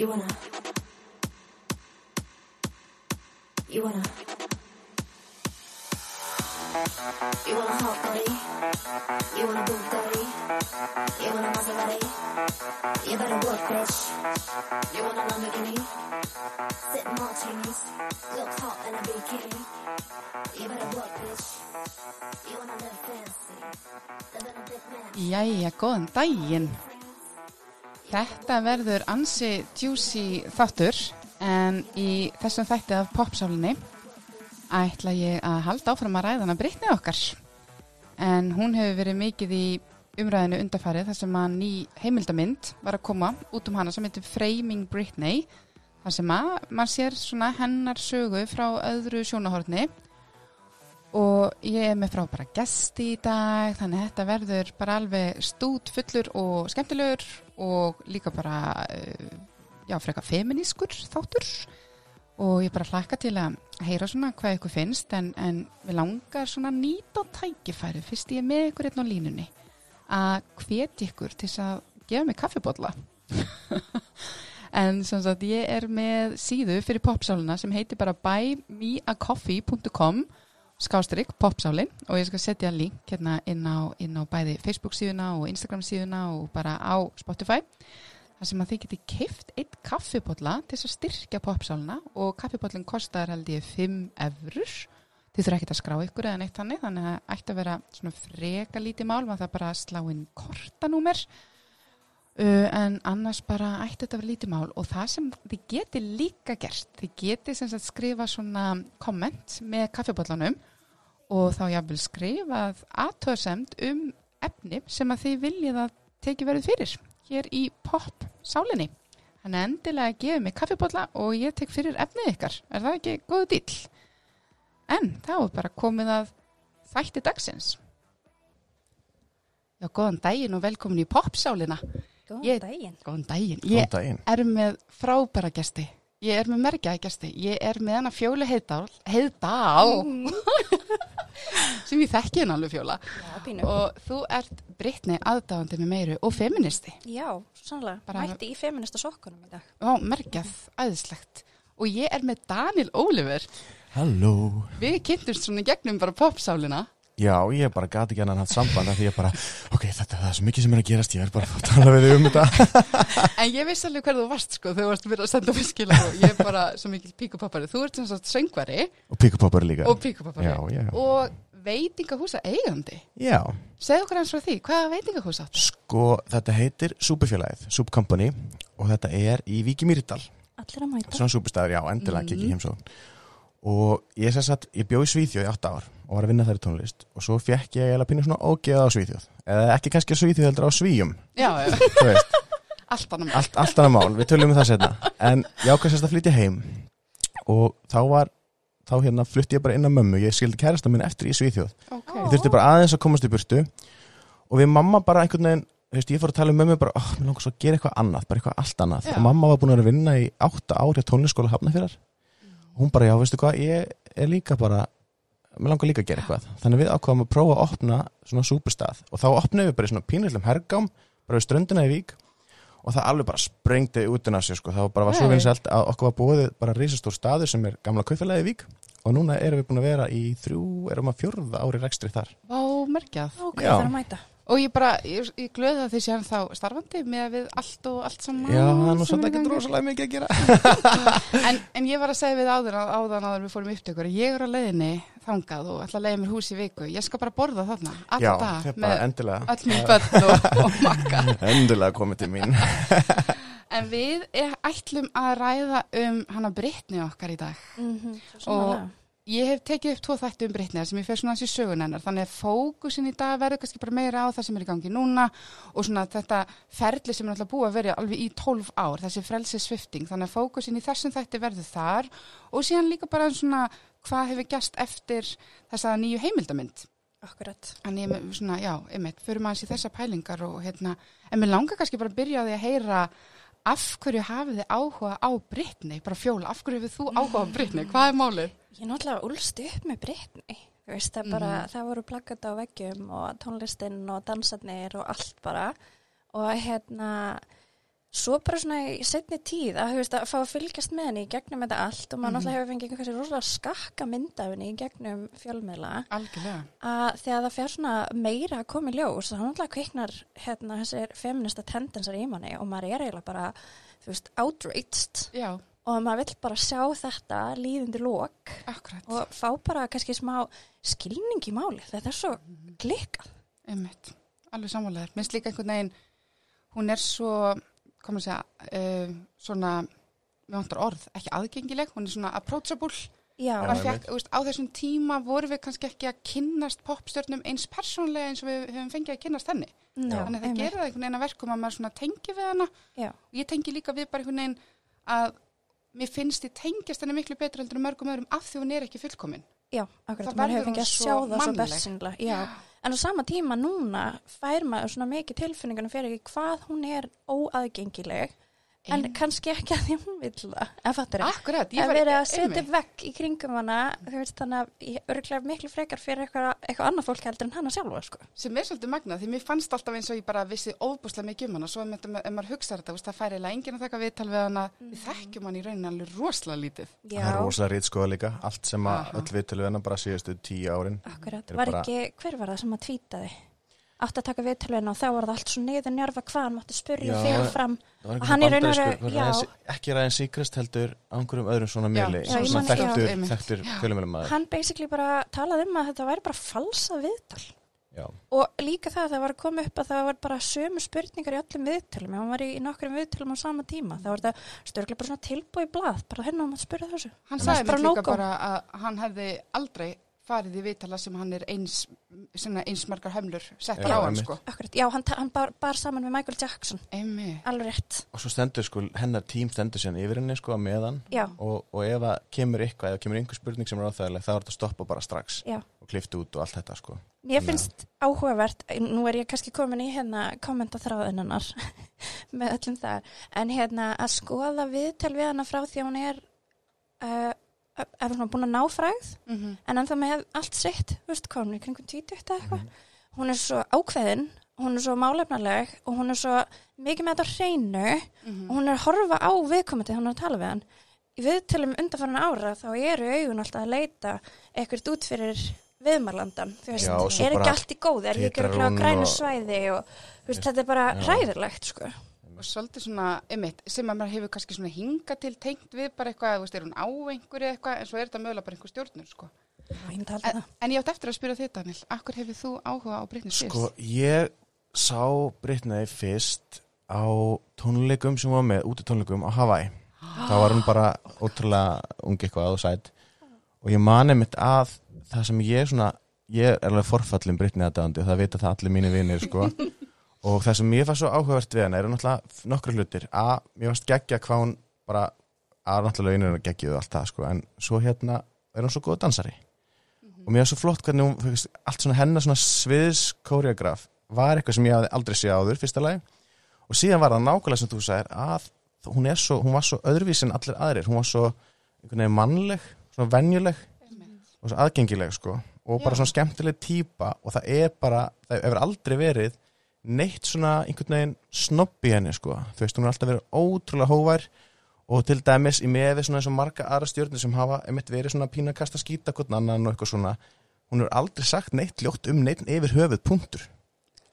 You wanna. You wanna. You want a hot body? You want a Bugatti? You want a Maserati? You better work, bitch. You want a Lamborghini? Sitting martinis, look hot in a bikini. You better work, bitch. You wanna live fancy, live in a big man. Jæja, góðan daginn. Þetta verður ansi juicy þáttur en í þessum þætti af popsálinni ætla ég að halda áfram að ræða hana Brittni okkar. En hún hefur verið mikið í umræðinu undarfarið þar sem að ný heimildamind var að koma út um hana sem heitir Framing Britney þar sem að maður sér svona hennar sögu frá öðru sjónahorni og ég er með frábæra gesti í dag þannig að þetta verður bara alveg stút fullur og skemmtilegur og líka bara uh, já, freka feminískur þáttur. Og ég bara hlakka til að heyra svona hvað ykkur finnst en, en við langar svona nýta tækifæri fyrst ég er með ykkur einn á línunni að hveti ykkur til að gefa mig kaffibotla en sem sagt ég er með síðu fyrir popsáluna sem heitir bara buymeacoffee.com skástrygg popsálin og ég skal setja link hérna inn á, inn á bæði Facebook síðuna og Instagram síðuna og bara á Spotify. Þar sem að þið geti keift eitt kaffibotla til þess að styrkja popsáluna og kaffibotlan kostar held ég 5 eurur þið þurfa ekkert að skrá ykkur eða neitt þannig. Þannig að ætti að vera svona freka lítið mál maður það bara að slá inn kortanúmer. uh, en annars bara ætti þetta að vera lítið mál og það sem þið geti líka gert þið geti sem sagt skrifa svona komment með kaffibotlanum og þá jáfnvel skrifað aðtöðsemt um efni sem að þið viljið að teki verið fyrir hér í pop sálinni. Þannig endilega gefið mig kaffibotla og ég tek fyrir efnið ykkar. Er það ekki góðu dýll? En þá er bara komið að þætti dagsins. Já, góðan daginn og velkomin í popsálina. Góðan Ég- daginn. Góðan daginn. Góðan Ég daginn. er með frábæra gesti. Ég er með merkjaði gesti. Ég er með hana fjólu heiðdál, heiðdál, sem ég þekki henn alveg fjóla. Já, pínu. Og þú ert Brittni aðdáðandi með meiru og feministi. Já, sannlega. Bara- Mætti í feminista sokkunum í dag. Ó, merkjað, æðislegt. Og ég er með Daniel Oliver. Halló. Við kynntumst svona í gegnum bara popsálina. Já, ég bara gati ekki hann haft samband af því ég bara, ok, þetta það er svo mikið sem er að gerast, ég er bara að tala við þig um þetta. En ég vissi alveg hver þú varst sko þegar þú varst að vera að senda mér skila og ég er bara svo mikil píkupappari. Þú ert sem sagt söngvari Og píkupoppar líka. og píkupappari. Já, já. Og veitingahúsa eigandi. Já, Segð okkur eins frá því, hvaða veitingahúsa? sko, þetta heitir Súpufélagið, Soup Company og þetta er í Víki Mýrdal. Allir að mæta. Svona súpustæður, já, endilega mm. ekki heimsóðun. Og ég sem sagt, ég bjó í Svíþjóð í 8 ár og var að vinna þær í tónlist. Og svo fekk ég eiginlega pínu svona ógeða á Svíþjóð. Eða ekki kannski á Svíþjóð heldur á Svíjum, Já, já, allt annað. allt, allt annað mál, við tölum um það setna en ég ákvæmst að flytja heim. Og þá var þá hérna flutti ég bara inn á mömmu, ég skildi kærasta minn eftir í Svíþjóð, Ok. ég þurfti bara aðeins að komast í burtu. Og við mamma bara einhvern veginn veist, ég fór að tala um mömmu bara, oh, mér langar svo að gera eitthvað annað bara eitthvað allt annað, Já. og mamma var búin að vinna í átta ári á tónliskóla hafnafyrir og hún bara, já, veistu hvað, ég er líka bara mér langar líka að gera eitthvað þannig við ákvaðum að prófa að opna svona súpustað og þá opnaðum við bara í svona pínlillum hergám bara við ströndina í vík og það alveg bara sprengdi út en að sér sko. það bara var svo vinsælt að okkur var búið bara risastór staður sem er gamla kaupfélagi í vík og núna erum við búin að vera í þrjú, erum að fjórða ári rekstri þar Vá, merkjað. Ok, Já. það er að mæta. Og ég bara, ég, ég glöði að þið séum þá starfandi með við allt og allt saman. Já, það er nú sem svolítið er í ekki gangi. rosalega mikið að gera en, en ég var að segja við áður að- áðan áður við fórum upptökur ég er á leiðinni þangað og ætla að leiða mér hús í viku ég skal bara borða þarna, Já, alltaf er bara með endilega öll mín börn og, og makka Endilega komið til mín en við er, ætlum að ræða um hana Brittni okkar í dag Mm -hmm. Og- ég hef tekið upp tvo þætti um Brittni sem ég fer svona þessi sögun hennar. Þannig að fókusin í dag verður kannski bara meira á það sem er í gangi núna og svona þetta ferli sem er alltaf búið að vera alveg í 12 ár, þessi frelsi svifting þannig að fókusin í þessum þætti verður þar og síðan líka bara svona hvað hefur gæst eftir þessa nýju heimildamind Akkurat. Þannig ég með svona, já, einmitt, fyrir maður sér þessa pælingar og hérna, en mér langar kannski bara að byrja á því að heyra af hverju hafið þið áhuga á Brittni, bara fjóla, af hverju hefur þú áhuga á Brittni, hvað er málið? Ég náttúrulega úlst upp með Brittany. Þú veist, það bara, það voru plakkat á veggjum og tónlistinn og dansarnir og allt bara. Og hérna, svo bara svona í setni tíð að, veist, að fá að fylgjast með henni í gegnum þetta allt og maður Mhm. náttúrulega hefur fengið einhversi rosalega skakka mynd af henni í gegnum fjölmiðla. Algjörlega. Að þegar það fer svona meira að koma í ljós þá náttúrulega kviknar hérna þessir feminista tendensar í manni og maður er eiginlega bara, þú veist, outraged. Já, og maður vill bara sjá þetta líðundi lók akkurat. og fá bara kannski smá skilning í máli þetta er svo klikkað. Einmitt, alveg sammálaður. Minnst líka einhvern veginn, hún er svo, komum að segja, uh, svona, við vantar orð, ekki aðgengileg, hún er svona approachable. Fekk, þú veist, á þessum tíma vorum við kannski ekki að kynnast popstjörnum eins persónlega eins og við höfum fengið að kynnast henni. já, Þannig að það gerir það einhvern veginn að verkum að maður svona tengi við hana. Já. Og ég tengi líka við bara einhvern veginn að mér finnst ég tengjast henni miklu betur heldur en mörgum öðrum af því hún er ekki fullkomin. Já, akkurat, maður hefur fengið að sjá það svo bersinlega, já. En á sama tíma núna fær maður svona mikið tilfinningunum fyrir ekki hvað hún er óaðgengileg, en kannski ekki að því hún vill það, en fattur Það var- verið að setja vekk í kringum hana, þú veist, þannig að ég örglega miklu frekar fyrir eitthvað, eitthvað annað fólk heldur en hana sjálfa, sko. sem er svolítið magnað, því mér fannst alltaf eins og ég bara vissi óbúslega mikið um hana, svo ef, ef maður hugsaður þetta, það færi eiginlega enginn að taka viðtal við hana, við þekkjum hann í rauninni alveg rosalega lítið. Já, Það er rosalega rít skoða líka, allt sem að öll við til hennar bara síðustu tíu árin. akkurat. Var bara- ekki, hver var það sem að tvítaði? Átti að taka viðtalvegna og þá var það allt svo niður njörfa hvað hann mátti spurja Já. fyrir fram. Það var einhver Hann í raun og var Ryan- já. ekki ræðin síkrist heldur á einhverjum öðrum svona mjöli, já. þekktur, fjölumilum maður. Hann basically bara talaði um að þetta væri bara falsa viðtal. Já, Og líka það að það var að koma upp að það var bara sömu spurningar í öllum viðtölum. Ef hann var í, í nokkrum viðtölum á sama tíma. Það var þetta störglega bara svona tilbúið blað. Bara hérna hann mátt spyrja þessu. Hann sagði er mér líka bara að hann hefði aldrei farið í viðtala sem hann er eins, svona eins margar hömlur settar Já, á hann, einmitt. sko. Akkurat, já, hann, hann bar, bar saman með Michael Jackson. Einmi. Alveg rétt. og svo stendur sko, hennar tím stendur síðan yfir henni sko meðan Já, og, og ef það kemur eitthvað, ef það kemur einhver spurning sem er áþægileg, þá er þetta að stoppa bara strax já. og klifta út og allt þetta sko. Mér finnst áhugavert, nú er ég kannski komin í hérna kommentaþráðin hennar með öllum það, en hérna að skoða viðtal við hana frá því að hún er uh, ef hún er búin að ná fræð Mm en ennþá með allt sitt, veist hvað hún er kringum 20 eða eitthvað, hún er svo ákveðin hún er svo málefnaleg og hún er svo mikið með þetta hreinu Mhm. og hún er að horfa á viðkomandi hún er að tala við hann í viðtölum undanfarnar ára þá eru augun alltaf að leita ekkert út fyrir viðmarlandan þú veist, Já, er ekki allt í góð er ekki ekki hún grænu og- svæði og veist, þetta er bara Já. hræðilegt sko. Og svolítið svona, einmitt, sem að maður hefur kannski svona hinga til tengt við bara eitthvað, þú veist, er hún á einhverju eitthvað, en svo er þetta mögulega bara einhver stjórnur, sko. En, það en ég átt eftir að spyrja þig, Daniel, akkur hefur þú áhuga á Britney Spears? Sko, ég sá Britney fyrst á tónleikum sem var með, úti tónleikum á Hawaii. þá var hún bara ótrúlega ung eitthvað og sætt og ég mani mitt að það sem ég svona, ég er alveg forfallin Britney aðdæðandi og það vita það allir mínu vinir sko. Og það sem ég fann svo áhugavert við hana eru náttúrulega nokkru hlutir. Að mér varst geggja hvað hún bara að náttúrulega einu geggja og allt það sko. en svo hérna er hún svo góð dansari. Og mér var svo flott hvernig hún allt svona hennar svona sviðs koreograf var eitthvað sem ég hafði aldrei séð áður fyrsta lagi. Og síðan var það nákvæmlega sem þú sagðir að hún, er svo, hún var svo öðruvísi en allir aðrir. Hún var svo einhvern veginn mannleg svona venjuleg og svo aðgengileg sko. Og bara Já. svona skemmtileg típa og það er bara, það hefur aldrei verið neitt svona einhvern veginn snobb í henni sko, þú veist hún er alltaf verið ótrúlega hóvær og til dæmis í meði svona eins og marga aðra stjórnir sem hafa einmitt verið svona pína að skýta hvern annan og eitthvað svona hún hefur aldrei sagt neitt ljótt um neitt yfir höfuð punktur.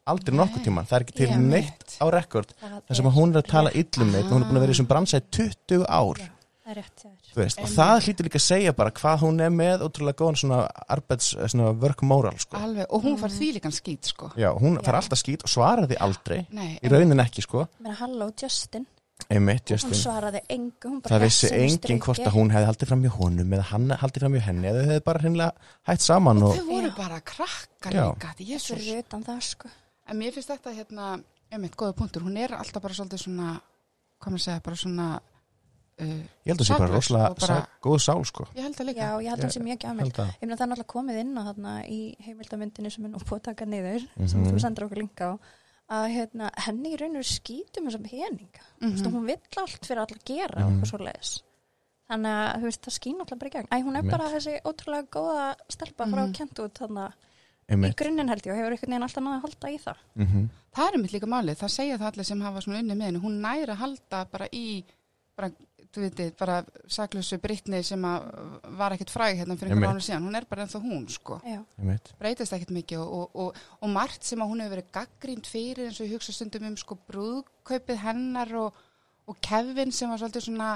Aldrei Nei. nokkuð tíma, það er ekki til neitt á rekord þar sem að hún er að tala illum neitt og hún er búin að vera í bransa í 20 ár. Já, það er rétt þú veist, og það hlýtur líka að segja bara hvað hún er með ótrúlega góðan svona arbeids, svona work moral sko. Alveg, og hún far því líkan skýt, sko. já, hún Já. fær alltaf skýt og svarar því aldrei. Nei, í raunin ekki sko. Mér halló Justin, einmitt, hún Justin. svaraði hún bara það vissi sínu enginn hvort að hún hefði haldið fram hjá honum eða hann haldið fram hjá henni eða þau hefði bara hreinlega hætt saman og Þau voru Já. bara krakkar líka, þetta er utan það sko. En mér finnst þetta hérna, einmitt, uh, ég held að það sé bara rosalega bara- góð sál sko ég held að líka. Já, ég held að hann sé mjög gæmil það er náttúrulega komið inn á þarna í heimildamyndinu sem er nú búið að taka niður sem Mhm. þú sendur okkur linka á að hérna, henni í raun og veru skýtum þessum peninga mm Mhm. hún vill allt fyrir allir að gera Mhm. og svo leiðis þannig að þú veist, það skýn alltaf bara í gegn Æ, hún er Einmitt. bara þessi ótrúlega góða stelpa frá Mhm. kent út þarna í einmitt grunninn held ég og hefur einhvern veginn alltaf náða að halda í það mm Það er mitt líka málið, það segja það allir sem hafa svona unni með henni, hún næri að halda bara í, bara, þú veitir, bara saklausu Brittni sem að var ekkert fræg hérna fyrir einhver Einmitt. ára síðan, hún er bara ennþá hún, sko. Já, einmitt Breytist ekkert mikið og, og, og, og margt sem að hún hefur verið gaggrínt fyrir eins og ég hugsa stundum um sko brúðkaupið hennar og, og Kevin sem var svolítið svona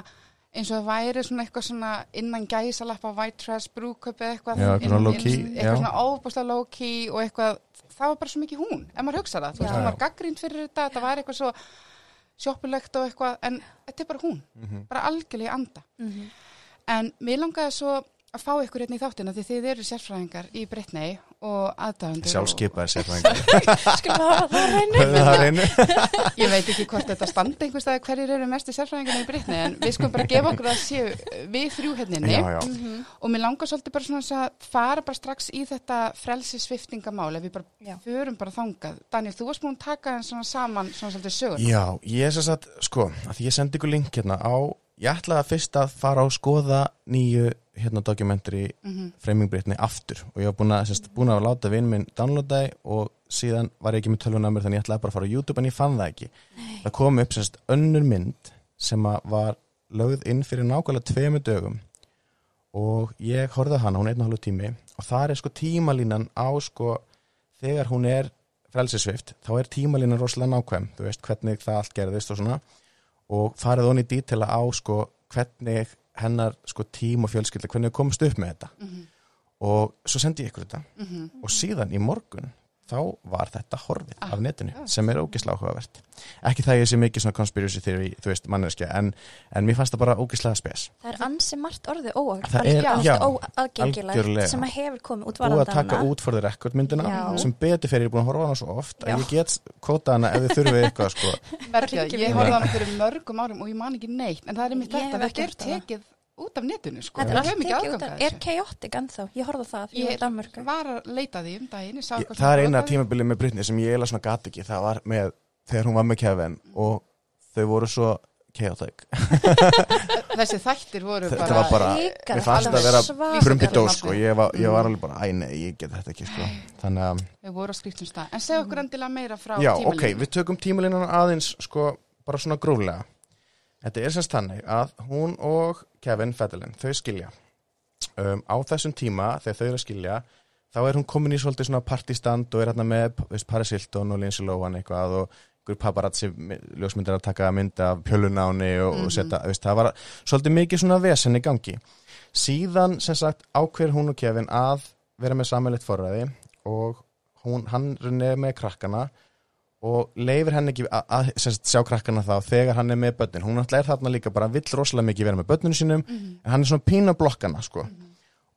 eins og það væri svona eitthvað svona innan gæsalappa white trash brúðkaupið eitthvað Já, eitthvað inn- inn- já. eitthvað svona óbúslega low key og eitthvað, það var bara svo mikið hún ef maður hugsa það, þú veist, Já. hún var gaggrínt fyrir þetta þetta var eitthvað svo sjoppulegt og eitthvað, en þetta er bara hún Mhm. bara algjörlega anda Mhm. en mér langaði svo að fá ykkur hérna í þáttina því þið eru sérfræðingar í Brittany og aðdáðandur sjálfskeipaðir sérfræðingar skulum hafa það hreinu. og ég veit ekki hvort þetta standi einhvers staðar hverjir eru mestu sérfræðingarna í Brittany en við skulum bara gefa okkur að séu við þrjú hérna já, já, Mhm. og mér langar svolítið bara svona að fara bara strax í þetta frelsisviftingamál ef við bara Já. förum bara þangað Daniel, þú varst búin að taka hann svona saman svona svolítið sögur já, ég er sem sagt sko, að ég sendi ykkur link hérna á ég ætlaði fyrst að fara og skoða nýju hérna dokumentari mm Framing Britney aftur. Og ég var búin að, sérst, búin að láta vinn minn downloada og síðan var ég ekki með tölvuna mér þannig ég ætlaði bara að fara á YouTube en ég fann það ekki. Það kom upp sérst önnur mynd sem var lögð inn fyrir nákvæmlega tveimu dögum. Og ég horfði á hana, hún er einn og hálfu tími og það er sko tímalínan á sko þegar hún er frelsisvift þá er tímalínan rosalega nákvæm þú veist hvernig það allt gerðist og svona og farið honni í dítela á sko hvernig hennar sko tím og fjölskylda, hvernig við komumst upp með þetta. -hmm. og svo sendi ég ykkur þetta. Mm og síðan í morgun þá var þetta horfið Ah, af netinu já. sem er ógislega áhugavert ekki það ég sé mikið svona conspiracy theory þú veist manneskja en, en mér fannst það bara ógislega spes Það er ansi margt orðið Það er- já, óaðgengilegt algjörlega. sem að hefur komið út búið að varðandi taka hana. út for the record myndina Já. sem betur fyrir ég er búin að horfa á hana svo oft Já. að ég get kvóta hana ef þið þurfið eitthvað sko. Merkja, ég á hann fyrir mörgum árum og ég man ekki neitt en það er mitt þetta, þetta er tekið út af netinu sko. Þetta Við er ekki út af, er chaotic ennþá, ég horfði á það því ég Ég var að leita því um daginn ég það er eina tímabilið með Britney sem ég eiginlega svona gat ekki. Það var með þegar hún var með Kevin og þau voru svo chaotic. Þessi þættir voru Þetta bara, var bara- Ríkar, mér fannst þetta að vera var svakalegt. prumpi dós nafni. sko, ég var, ég var alveg bara, æ nei, ég get þetta ekki sko. þannig að við voru á skriftum stað. En segja okkur endilega meira frá Já, tímalínu ok, við tökum tímalínan aðeins sko, bara svona gróflega Þetta er semst þannig að hún og Kevin Federlin, þau skilja um, á þessum tíma þegar þau eru að skilja þá er hún komin í svolítið svona partystand og er hérna með veist, Paris Hilton og Lindsay Lohan eitthvað og einhver paparazzi ljósmyndir að taka mynd af pjölunáni og, Mhm. og setja, veist, það var svolítið mikið svona vesen í gangi síðan sem sagt ákveður hún og Kevin að vera með sammeilitt forræði og hún, hann er með krakkana og leifir henni ekki að, að sagt, sjá krakkana þá þegar hann er með börnin hún náttúrulega er þarna líka bara vill rosalega mikið vera með börninu sínum Mhm. en hann er svona pína blokkana sko.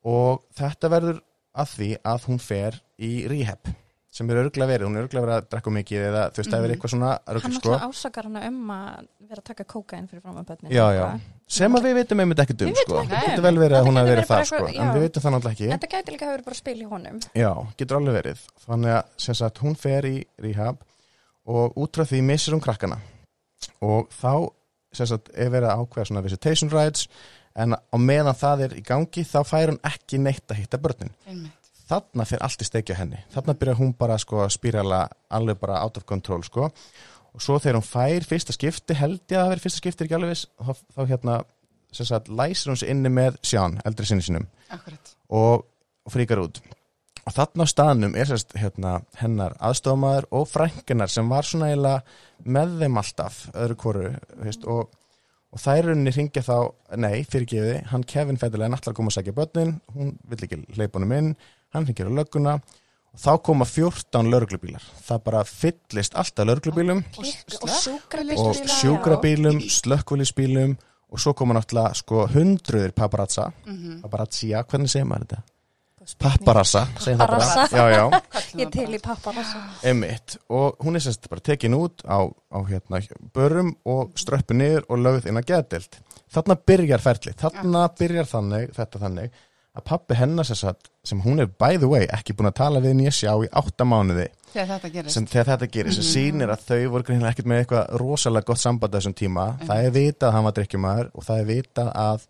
og þetta verður að því að hún fer í rehab sem er örglega verið, hún er örglega verið að drekka mikið eða þú veist, það er Mhm. eitthvað svona Hann rugl, sko. náttúrulega ásakar hana um að vera að taka kókain fyrir fram að já, sem að við veitum einmitt ekki um sko. um. getur vel verið að hún hafi getur verið verið bara það sko. en við veitum það náttúrulega ekki Þetta gæti líka hafa verið bara spil í honum. Já, getur alveg verið. Þannig að hún fer í rehab og út frá því missir hún krakkana og þá sagt, er verið að ákveða svona visitation rights en á meðan það er í gangi þá fær hún ekki neitt að hitta börnin. Þarna fer allt í steikja henni. Þarna byrjar hún bara sko að spírala alveg bara out of control sko og svo þegar hún fær fyrsta skipti held ég að það veri fyrsta skipti er ekki alveg þá, þá hérna sagt læsir hún sig inni með Sján, eldri sinni sínum Akkurat. og fríkar út og þarna á staðnum er sérst hérna, hennar aðstofamaður og frænkunar sem var svona eiginlega með þeim alltaf öðru hvoru veist, og, og þær rauninni ringja þá nei, fyrirgefiði, hann Kevin Federlega náttúrulega að koma að sækja börnin, hún vill ekki hleypa honum inn, hann ringir á lögguna og þá koma 14 lörglubílar það bara fyllist alltaf lörglubílum og og sjúkrabílum, slökkvölisbílum og svo koma náttúrulega sko hundruðir paparazza. Mhm. paparazzia, hvernig segir maður þetta? Köllum Ég til í pappa rassa. emitt og hún er semst bara tekin út á, á hérna, börum og ströppu niður og lögð inn að geðdild þarna byrjar ferlið, þarna byrjar þannig þetta þannig að pappi hennar sem, sagt, sem hún er by the way ekki búin að tala við nýja sjá í átta mánuði Þegar þetta gerist. sem þegar þetta gerir, sem sýnir að þau voru greinlega ekkert með eitthvað rosalega gott samband á þessum tíma. Það er vitað að hann var drikkjumæður og það er vitað að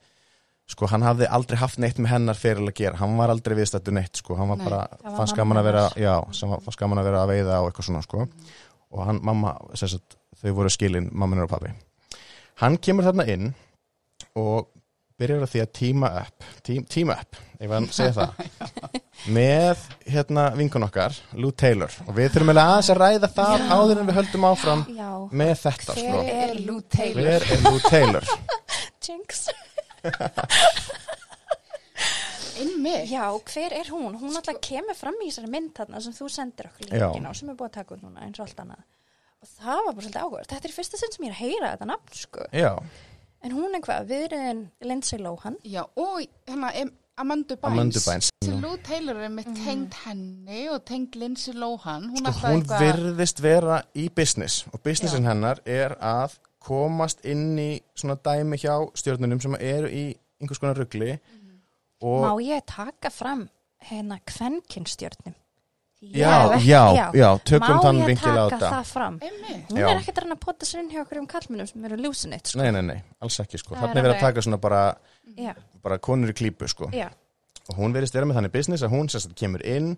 sko hann hafði aldrei haft neitt með hennar fyrir að gera, hann var aldrei viðstættu neitt sko, hann var Nei, bara, fannst gaman að vera já, fannst gaman að vera að veiða og eitthvað svona sko. Og hann, mamma, sagt þau voru skilin, mamma og pappi hann kemur þarna inn og byrjar á því að tíma upp tí, tíma upp, ég var að segja það með hérna vinkun okkar, Lou Taylor. Og við þurfum eiginlega aðeins að ræða það áður en við höldum áfram Já, með þetta hver sko. er Lou Taylor? hver er Lou Taylor? Jinx. Einmitt. Já, hver er hún? Hún alltaf kemur fram í þessari mynd þarna sem þú sendir okkur líkin á sem er búið að taka út núna eins og allt annað. Og það var bara svolítið áhugað. Þetta er fyrsta sinn sem ég er að heyra þetta nafn, sko. já, En hún er hvað, viðriðin Lindsay Lohan. Já, og hérna em, Amandu Bynes. Amandu Bynes. Lou Taylor er með tengd henni og tengd Lindsay Lohan. Hún, sko, hún virðist vera í business og businessin hennar er að komast inn í svona dæmi hjá stjórnunum sem eru í einhvers konar ruggli og Má ég taka fram hérna kvenkinstjörnum? já, já, já, tökum þann Má ég vinkil á taka þetta það fram? Hún Já. er ekkert að reyna að pota sér inn hjá okkur um kallmennum sem eru lúsinit, sko. nei, nei, nei, alls ekki sko þannig er er verið að taka svona bara, Já, bara konur í klípu sko já, og hún verðist vera með þannig business að hún sem sagt kemur inn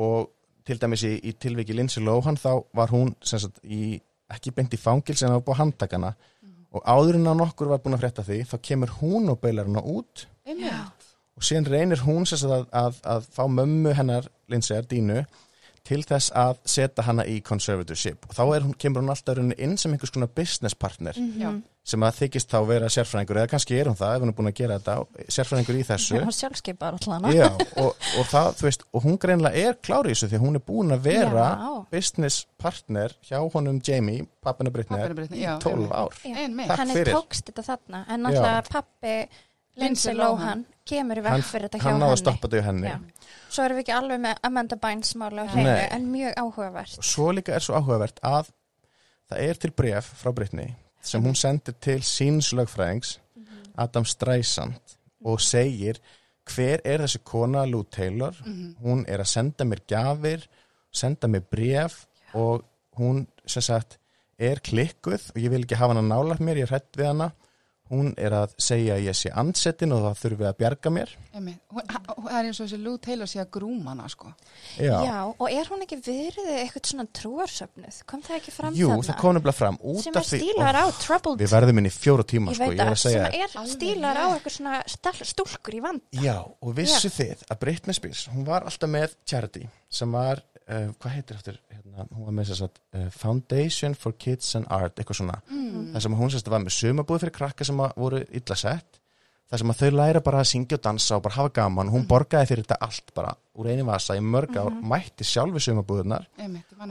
og til dæmis í, í tilviki Lindsay Lohan þá var hún sem sagt í, ekki beint í fangils en það var búið að handtakana og áður en að nokkur var búin að frétta því þá kemur hún og beilar hana út Einmitt. og síðan reynir hún sagt að, að, að fá mömmu hennar Lindsay Dínu til þess að setja hana í conservatorship og þá er hún, kemur hún alltaf inn sem einhvers konar business partner Já. sem að þykist þá vera sérfræðingur eða kannski er hún það ef hún er búin að gera þetta sérfræðingur í þessu hún sjálfskeipar alltaf Já, og, og það, veist, og hún greinlega er klári í þessu því hún er búin að vera Já. business partner hjá honum Jamie, pappina já, í 12 einmitt. ár. Einmitt. Takk Henni fyrir. tókst þetta þarna en náttúrulega pappi Lindsay Lohan kemur í Hann, veg fyrir þetta hjá hann henni náði að stoppa þetta í henni. Já. Svo erum við ekki alveg með Amanda Bynes máli á hreinu en mjög áhugavert. Og svo líka er svo áhugavert að það er til bref frá Brittany sem hún sendir til síns lögfræðings Adam Streisand og segir hver er þessi kona Lou Taylor? Hún er að senda mér gjafir senda mér bref og hún sem sagt er klikkuð og ég vil ekki hafa hana nálægt mér, ég er hrætt við hana hún er að segja að ég sé ansettin og það þurfi að bjarga mér Einmitt. Hún- hún- Það er eins og þessi Lou Taylor sé að grúma hana, sko. Já. og er hún ekki verið eitthvað svona trúarsöfnuð kom það ekki fram Jú, þarna það kom nefnilega fram út sem af er því stílar á Troubled Við verðum inn í fjóra tíma sko, ég er að, að segja sem er stílar á eitthvað svona stall, stúlkur í vand Já, og vissu þið að Britney Spears, hún var alltaf með charity sem var, uh, hvað heitir eftir, hérna, hún var með þess að uh, Foundation for Kids and Art, eitthvað svona. Mm. þar sem hún sérst var með sumabúð fyrir krakka sem voru illa sett. Þar sem að þau læra bara að syngja og dansa og bara hafa gaman, hún borgaði fyrir þetta allt bara úr eini vasa í mörg ár, mætti sjálfi sumabúðunar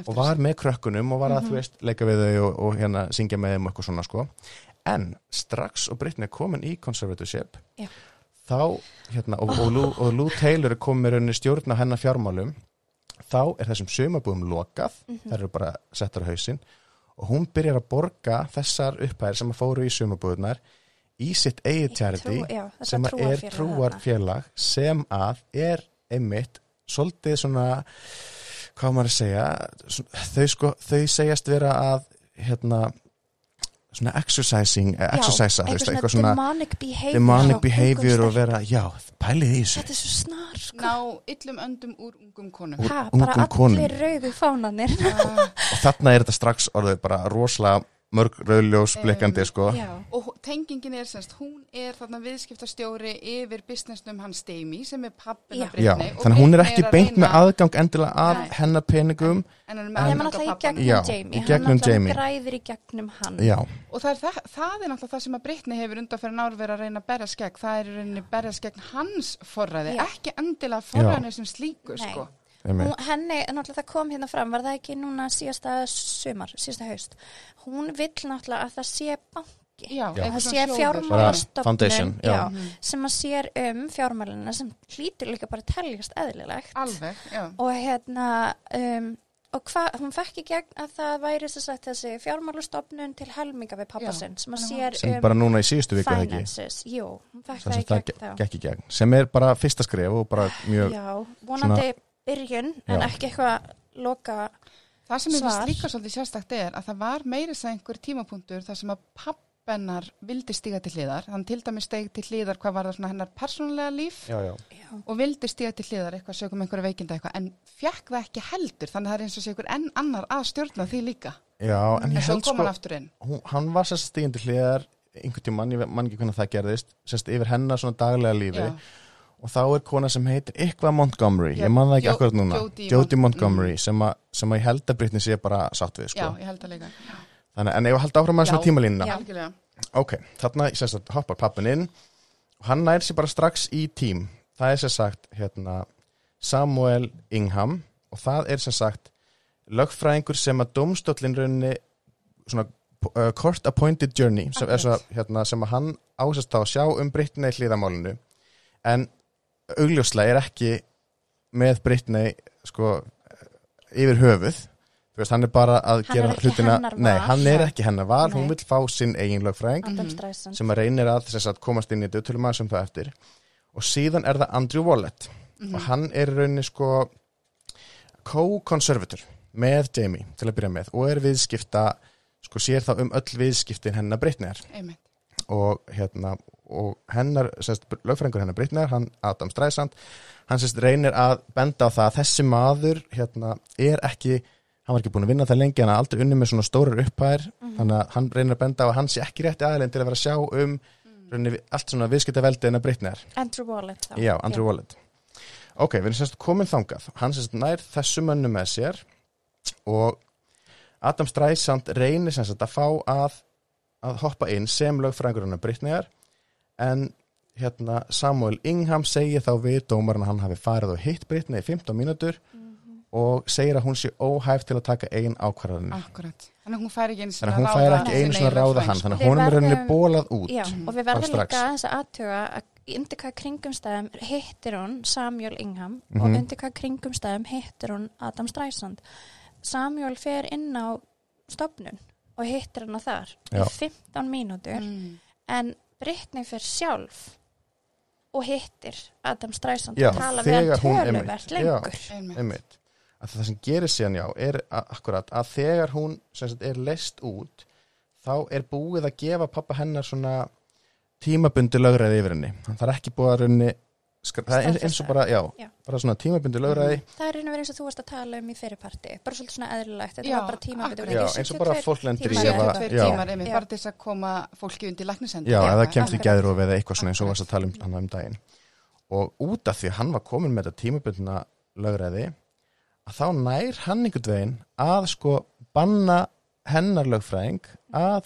og var með krökkunum og var að, þú veist, leika við þau og, og hérna syngja með þeim eitthvað svona, sko. En strax og Britney er komin í conservatorship. Já. þá, hérna, og, og, Lou, og Lou Taylor er komin með stjórn á hennar fjármálum þá er þessum sumabúðum lokað þær eru bara settar á hausinn og hún byrjar að borga þessar upphæðir sem að fóru í sumabúðunar í sitt eigið þetta sem að er trúarfélag sem að er einmitt svolítið svona hvað maður að segja þau, sko, þau segjast vera að hérna svona exercising, eh, exercisa þú veist, eitthvað svona demonic behavior demonic behavior og vera, já, pælið í þessu Þetta er svo snar sko. Ná illum öndum úr ungum konum. Úr Ha, ungum bara konum. allir rauðu fánanir og þarna er þetta strax orðið bara rosalega mörg rauðljós blikkandi sko. Já, og tengingin er semst, hún er þarna viðskiptastjóri yfir businessnum hans Steimi sem er pappina og þannig að hún er ekki að beint með reyna- aðgang endilega að Nei. hennar peningum En hann er með aðgang að gegnum pappanum. Já, Jamie í gegnum Hann Jamie. alltaf græðir í gegnum hann já, Og það er, það, það er náttúrulega það sem að Britney hefur undanferðin ár verið að reyna að berjast gegn. Það er í rauninni berjast gegn hans forræði, Já. ekki endilega forræðinu sem slíku, Nei. sko. Hún, henni, náttúrulega það kom hérna fram, var það ekki núna síðasta sumar, síðasta haust. Hún vill náttúrulega að það sé banki, Já, það svona sé foundation, já. sem að sér um fjármálina sem hlýtur líka bara að teljast eðlilegt. Alveg, já. Og hérna, um, og hvað, hún fekk í gegn að það væri sagt þessi fjármálastofnun til helminga við pappa Já, sinn sem að sér sem um bara núna í síðustu viku finances. Jú, hún fekk sem það í gegn gegn sem er bara fyrsta skref og bara mjög Já, vonandi byrjun en Já. ekki eitthvað loka Það sem ég finnst líka svolítið sérstakt er að það var meiri sem einhver tímapunktur þar sem að pappi hennar vildi stíga til hliðar, hann til dæmis steg til hliðar hvað var það svona hennar persónulega líf já, já, og vildi stíga til hliðar eitthvað sögum einhverju veikinda eitthvað en fekk það ekki heldur. Þannig að það er eins og sé ykkur enn annar að stjórna því líka. Já en en ég svo held kom hann sko aftur inn. hún, hann var sérst stígandi hliðar einhvern tímann, ég man ekki hvernig það gerðist sérst yfir hennar svona daglega lífi. Já. Og þá er kona sem heitir eitthvað Montgomery, Já, ég man það ekki akkurat núna. Jodie Mon- Montgomery sem, a, sem að ég held að Britney sé bara sátt við já, sko. ég held að líka Þannig, en ef að halda áfram að svona Já. tímalínuna? Já. ok, þarna að hoppar pappin inn. Og hann nær sér bara strax í tím. Það er sér sagt hérna, Samuel Ingham. Og það er sér sagt lögfræðingur sem að domstóllin raunni svona uh, court appointed journey sem, svo, hérna, sem að hann ásast á að sjá um Britney hlýðamálinu en augljóslega er ekki með Britney sko yfir höfuð. Veist, hann er bara að Hann gera er hlutina nei, hann er ekki hennar val, hún Nei. vil fá sinn eigin lögfræðing Adam Streisand sem að reynir að þess að komast inn í þetta tölum aðeins um það eftir. Og síðan er það Andrew Wallet. Mhm. og hann er í rauninni sko co-conservator með Jamie til að byrja með og er viðskipta sko sér þá um öll viðskiptin hennar Britneyar einmitt. Og hérna og hennar, sérst, lögfræðingur hennar Britneyar hann Adam Streisand hann sérst reynir að benda á það að þessi maður hérna er ekki hann var ekki búin að vinna það lengi, hann er aldrei unni með svona stórar upphæðir, þannig að hann reynir að benda á að hann sé ekki rétti aðeins til að vera að sjá um mm. allt svona viðskipta veldi hennar Britneyar Andrew Wallet þá. Já, Andrew Wallet. Ok, við erum sérst komin þangað. Hann sérst nær þessu mönnu með sér og Adam Streisand reynir sérst að fá að, að hoppa inn sem lögfræðingur hennar Britneyjar en hérna Samuel Ingham segir þá við dómarinn að hann hafi farið og hitt Britney í 15 mínútur og segir að hún sé óhæf til að taka ein ákvarðanir. Akkurat. Þannig að hún fær ekki einu þannig að hún fær ekki einu svona ráða hann. þannig að honum er rauninni bólað út Já, og við verðum líka aðeins að aðtuga að undir hvað kringumstæðum hittir hún Samuel Ingham og Mhm. undir hvað kringumstæðum hittir hún Adam Streisand. Samuel fer inn á stopnun og hittir hann þar Já. í 15 mínútur. Mm. en Britney fer sjálf og hittir Adam Streisand Já, og tala við hann einmitt, töluvert já. lengur. Einmitt. einmitt. Að það sem gerir síðan já er a- akkurat að þegar hún sagt, er leist út þá er búið að gefa pappa hennar svona tímabundi lögræði yfir henni. Það er ekki búið að raunni það er eins, eins og bara, já, Já. bara svona tímabundi lögræði. Það er og verið eins og þú varst að tala um í fyrirparti bara svolítið svona eðlilegt, þetta Já, var bara já, eins og bara fólk lendir í tímar, ef að- 72 já. tímar einmitt Já. bara til þess að koma fólki undir læknisendi já, eða kemst í gæðrof eða eitthvað svona eins og varst að tala um hann um daginn. Og út af því hann var komin með þetta tímabundna lögræði að þá nær hann einhvern veginn að sko banna hennar lögfræðing að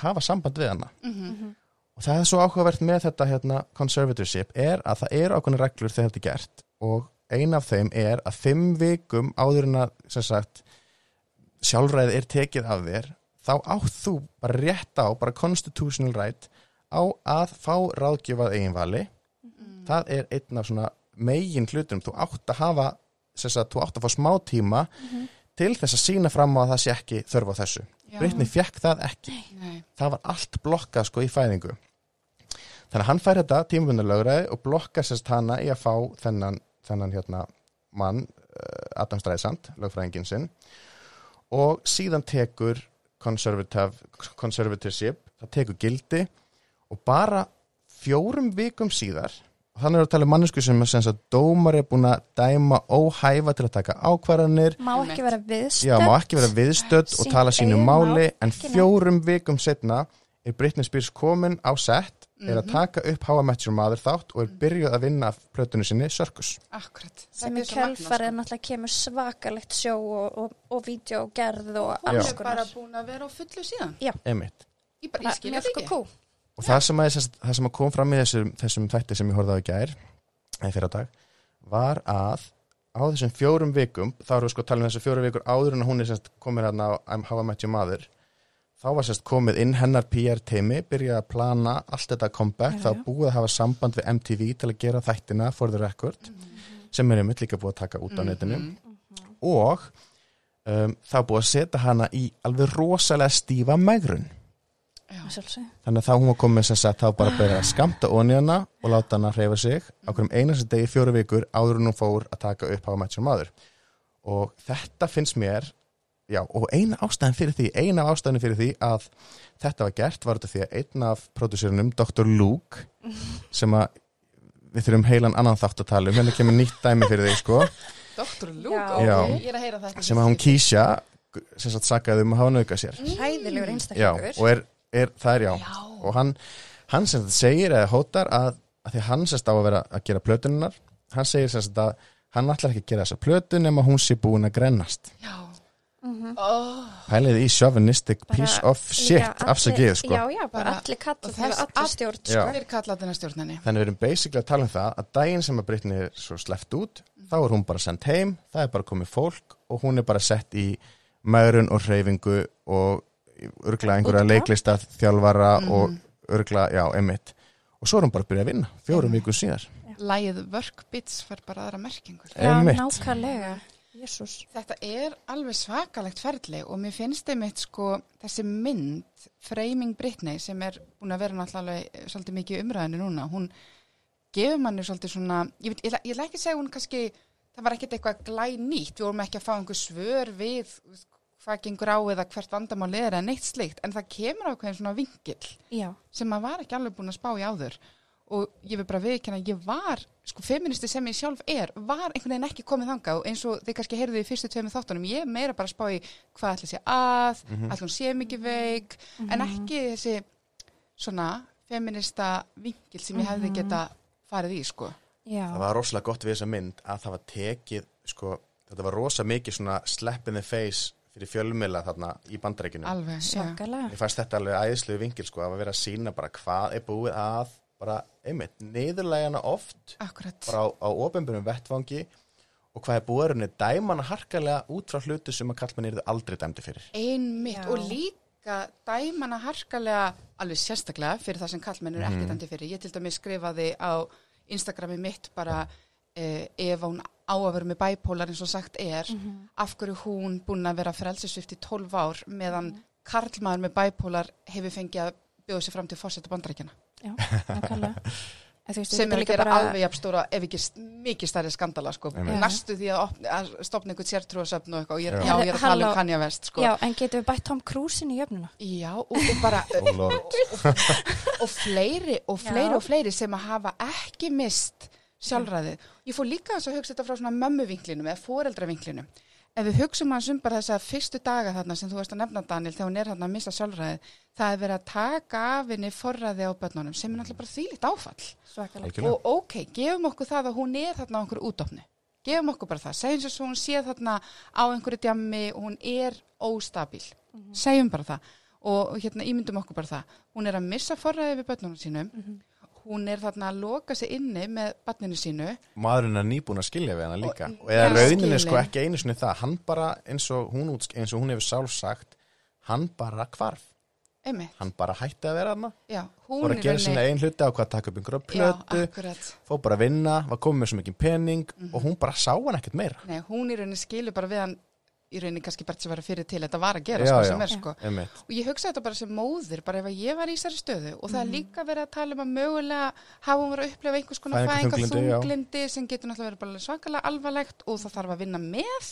hafa samband við hana. Mhm. Og það er svo áhugavert með þetta hérna, conservatorship er að það eru ákveðna reglur þegar þetta er gert og ein af þeim er að fimm vikum áður en að sagt, sjálfræði er tekið af þér þá átt þú bara rétt á bara constitutional right á að fá ráðgjöfað eigin vali. Það er einn af svona megin hlutum. Þú átt að hafa sagt, þú átt að fá smá tíma til þess að sína fram á að það sé ekki þörf á þessu. Já. Britney fekk það ekki. Nei. það var allt blokkað sko í fæðingu þannig að hann fær þetta tímabundu lögræði og blokkar sérst hana í að fá þennan, þennan hérna mann uh, Adam Streisand, lögfræðingin sinn. Og síðan tekur conservative, conservatorship það tekur gildi og bara fjórum vikum síðar og þannig er að tala um mannesku sem, sem að dómar er búin að dæma óhæfa til að taka ákvarðanir. Má ekki vera viðstödd Já, má ekki vera viðstödd? og tala sínu máli mál, en fjórum vikum setna er Britney Spears komin á sett er Mhm. að taka upp How I Met Your Mother þátt og er byrjuð að vinna af plötunni sinni Circus. akkurat sem í er kjölfarið sko. náttúrulega kemur svakalegt sjó og, og, og vídeogerð og alls er bara konar búin að vera á fullu síðan Emitt. ég, bara, ég skilja þetta ekki Og það sem, að, það sem að kom fram í þessum, þessum þætti sem ég horfði á í gær, eða fyrir dag, var að á þessum fjórum vikum, þá erum við sko að tala um þessu fjórum vikur áður en hún er komin hérna á I'm How I Met Your Mother, þá var sest komið inn hennar PR teimi, byrjaði að plana allt þetta comeback, Já, þá já. búið að hafa samband við MTV til að gera þættina for the record, sem er einmitt líka búið að taka út á netinu. Mhm. og um, þá búið að setja hana í alveg rosalega stífa megrun. Þannig að þá hún var komið sem sagt þá bara byrja að skamta onni hana og láta hana hreyfa sig á hverjum einasta degi fjóru vikur áður en hún fór að taka upp á Matchum maður og þetta finnst mér já, og eina ástæðin fyrir því eina af ástæðin fyrir því að þetta var gert var þetta því að einn af pródúsörunum, Dr. Luke sem að við þurfum heilan annan þátt að tala um, hérna kemur nýtt dæmi fyrir því sko, Dr. Luke, Já. ok, Já. ég er að heyra þetta sem að hún kísja sem sagt sakaði um að hafa nauka sér Hræðilegur já, einstaklingur. og er, er, það er já, Já. og hann, hann sem þetta segir eða hótar að, að því hann sérst á að vera að gera plötununar hann segir sérst að hann ætlar ekki að gera þessa plötu nema hún sé búin að grennast Já, Mhm. oh, pælið í chauvinistic Bara piece of shit allir- afsakið sko Já, já, bara Bara- allir og kallar þess- þegar allir all- stjórn sko. hver kallar þennan stjórnani? Þannig við erum basically að tala um það að daginn sem að Britney er svo sleppt út þá er hún bara sendt heim, það er bara komið fólk og hún er bara sett í maðurinn og hreyfingu og örgla einhverja leiklista þjálfara Mhm. og örgla, já, emitt og svo er hún bara að byrja að vinna, fjórum vikum síðar Lægið Work Bits fær bara aðra merkingur. Já, nákvæmlega Jésús Þetta er alveg svakalegt ferli og mér finnst einmitt sko þessi mynd, Framing Britney sem er búin að vera náttúrulega alveg svolítið mikið umræðinu núna, hún gefur manni svolítið svona, ég, ætla ekki segja hún kannski, það var ekkert eitthvað glænýtt, við vorum ekki að fá einhver svör við hvað gengur á eða hvert vandamál er eða neitt slikt, en það kemur á hverjum svona vingill Já, sem maður var ekki alveg búin að spá í áður og ég vil bara viðkjanna að ég var sko feministi sem ég sjálf er var einhvern veginn ekki komið þangað. Og eins og þið kannski heyrðu í fyrstu tveimur þáttunum ég meira bara að spá í hvað ætla sé að mm Mhm. ætla hún sé mikið veik en ekki þessi svona feminista vinkil sem ég hefði geta farið í sko. Já, Það var rosalega gott við þessa mynd að það var tekið, sko, þetta var rosa mikið svona slap in the face fyrir fjölmila þarna í bandarækjunum alveg, já. svakalega. Ég fannst þetta alveg æðislu vingil sko að vera að sína bara hvað er búið að bara, einmitt, niðurlægana oft akkurat bara á, á ofinbjörnum vettfangi og hvað er rauninni dæmana harkalega út frá hlutu sem að kallmenn eru aldrei dæmdi fyrir. einmitt Já. og líka dæmana harkalega alveg sérstaklega fyrir það sem kallmenn eru Mhm. ekki dæmdi fyrir. Ég til dæmis skrifaði á Instagrami mitt bara eh, ef hún á að vera með bæpólar eins og sagt er, Mhm. af hverju hún búin að vera frelsisvift í 12 ár meðan Mhm. karlmaður með bæpólar hefur fengið að bjóða sér fram til fórseta bandarækjana Já, nákvæmlega sem er gera bara- alveg jafn stóra ef ekki mikið stærri skandala sko. Næstu því að, opna, að stopna einhvern sértrúasöfn og eitthvað og ég, Já. já, ég er að tala um. Kanye West sko. Já, en getum við bætt Tom Cruise inn í jöfnuna? Já, og, og bara Oh Lord. og fleiri og fleiri Já. og fleiri sem að hafa ekki mist sjálfræðið. Ég fór líka að hugsa þetta frá svona mömmuvinklinum eða foreldravinklinum. Ef við hugsaum hans um bara þessa fyrstu daga þarna sem þú veist að nefna Daniel þegar hún er þarna að missa sjálfræðið, það er verið að taka af henni forræði á börnunum sem er náttúrulega bara þvílíkt áfall. Svakalega. Og ok, gefum okkur það að hún er þarna á einhverju útofni. Gefum okkur bara það. Segjum svo hún sé þarna á einhverju djammi og hún er óstabil. Segjum bara það. Og hérna ímyndum okkur bara það. Hún er að missa forræði við börnunum sínum. Hún er þarna að loka sig inni með barninu sínu. Maðurinn er nýbúin að skilja við hana líka Og- og eða Já. rauninni sko Skilin. ekki einu sinni það, hann bara eins og hún, eins og hún hefur sjálf sagt, hann bara hvarf, Einmitt. hann bara hætti að vera hana, Já, í að gera rauninni- sinna einn hluti á hvað að taka upp einhverja plötu, fór bara að vinna, var komið með svo mikið pening og hún bara sá hann ekkert meira. Nei, hún í rauninni skilur bara við hann í rauninni kannski bara sem var fyrir til þetta var að gera Já, sko já. sem er sko. Og ég hugsa þetta bara sem móðir, bara ef að ég var í þessari stöðu og það er líka verið að tala um að mögulega hafa hún verið að upplefa einhvers konar Fæðingarþunglyndi, já. fæðingarþunglindi sem getur náttúrulega verið bara svakalega alvarlegt og það þarf að vinna með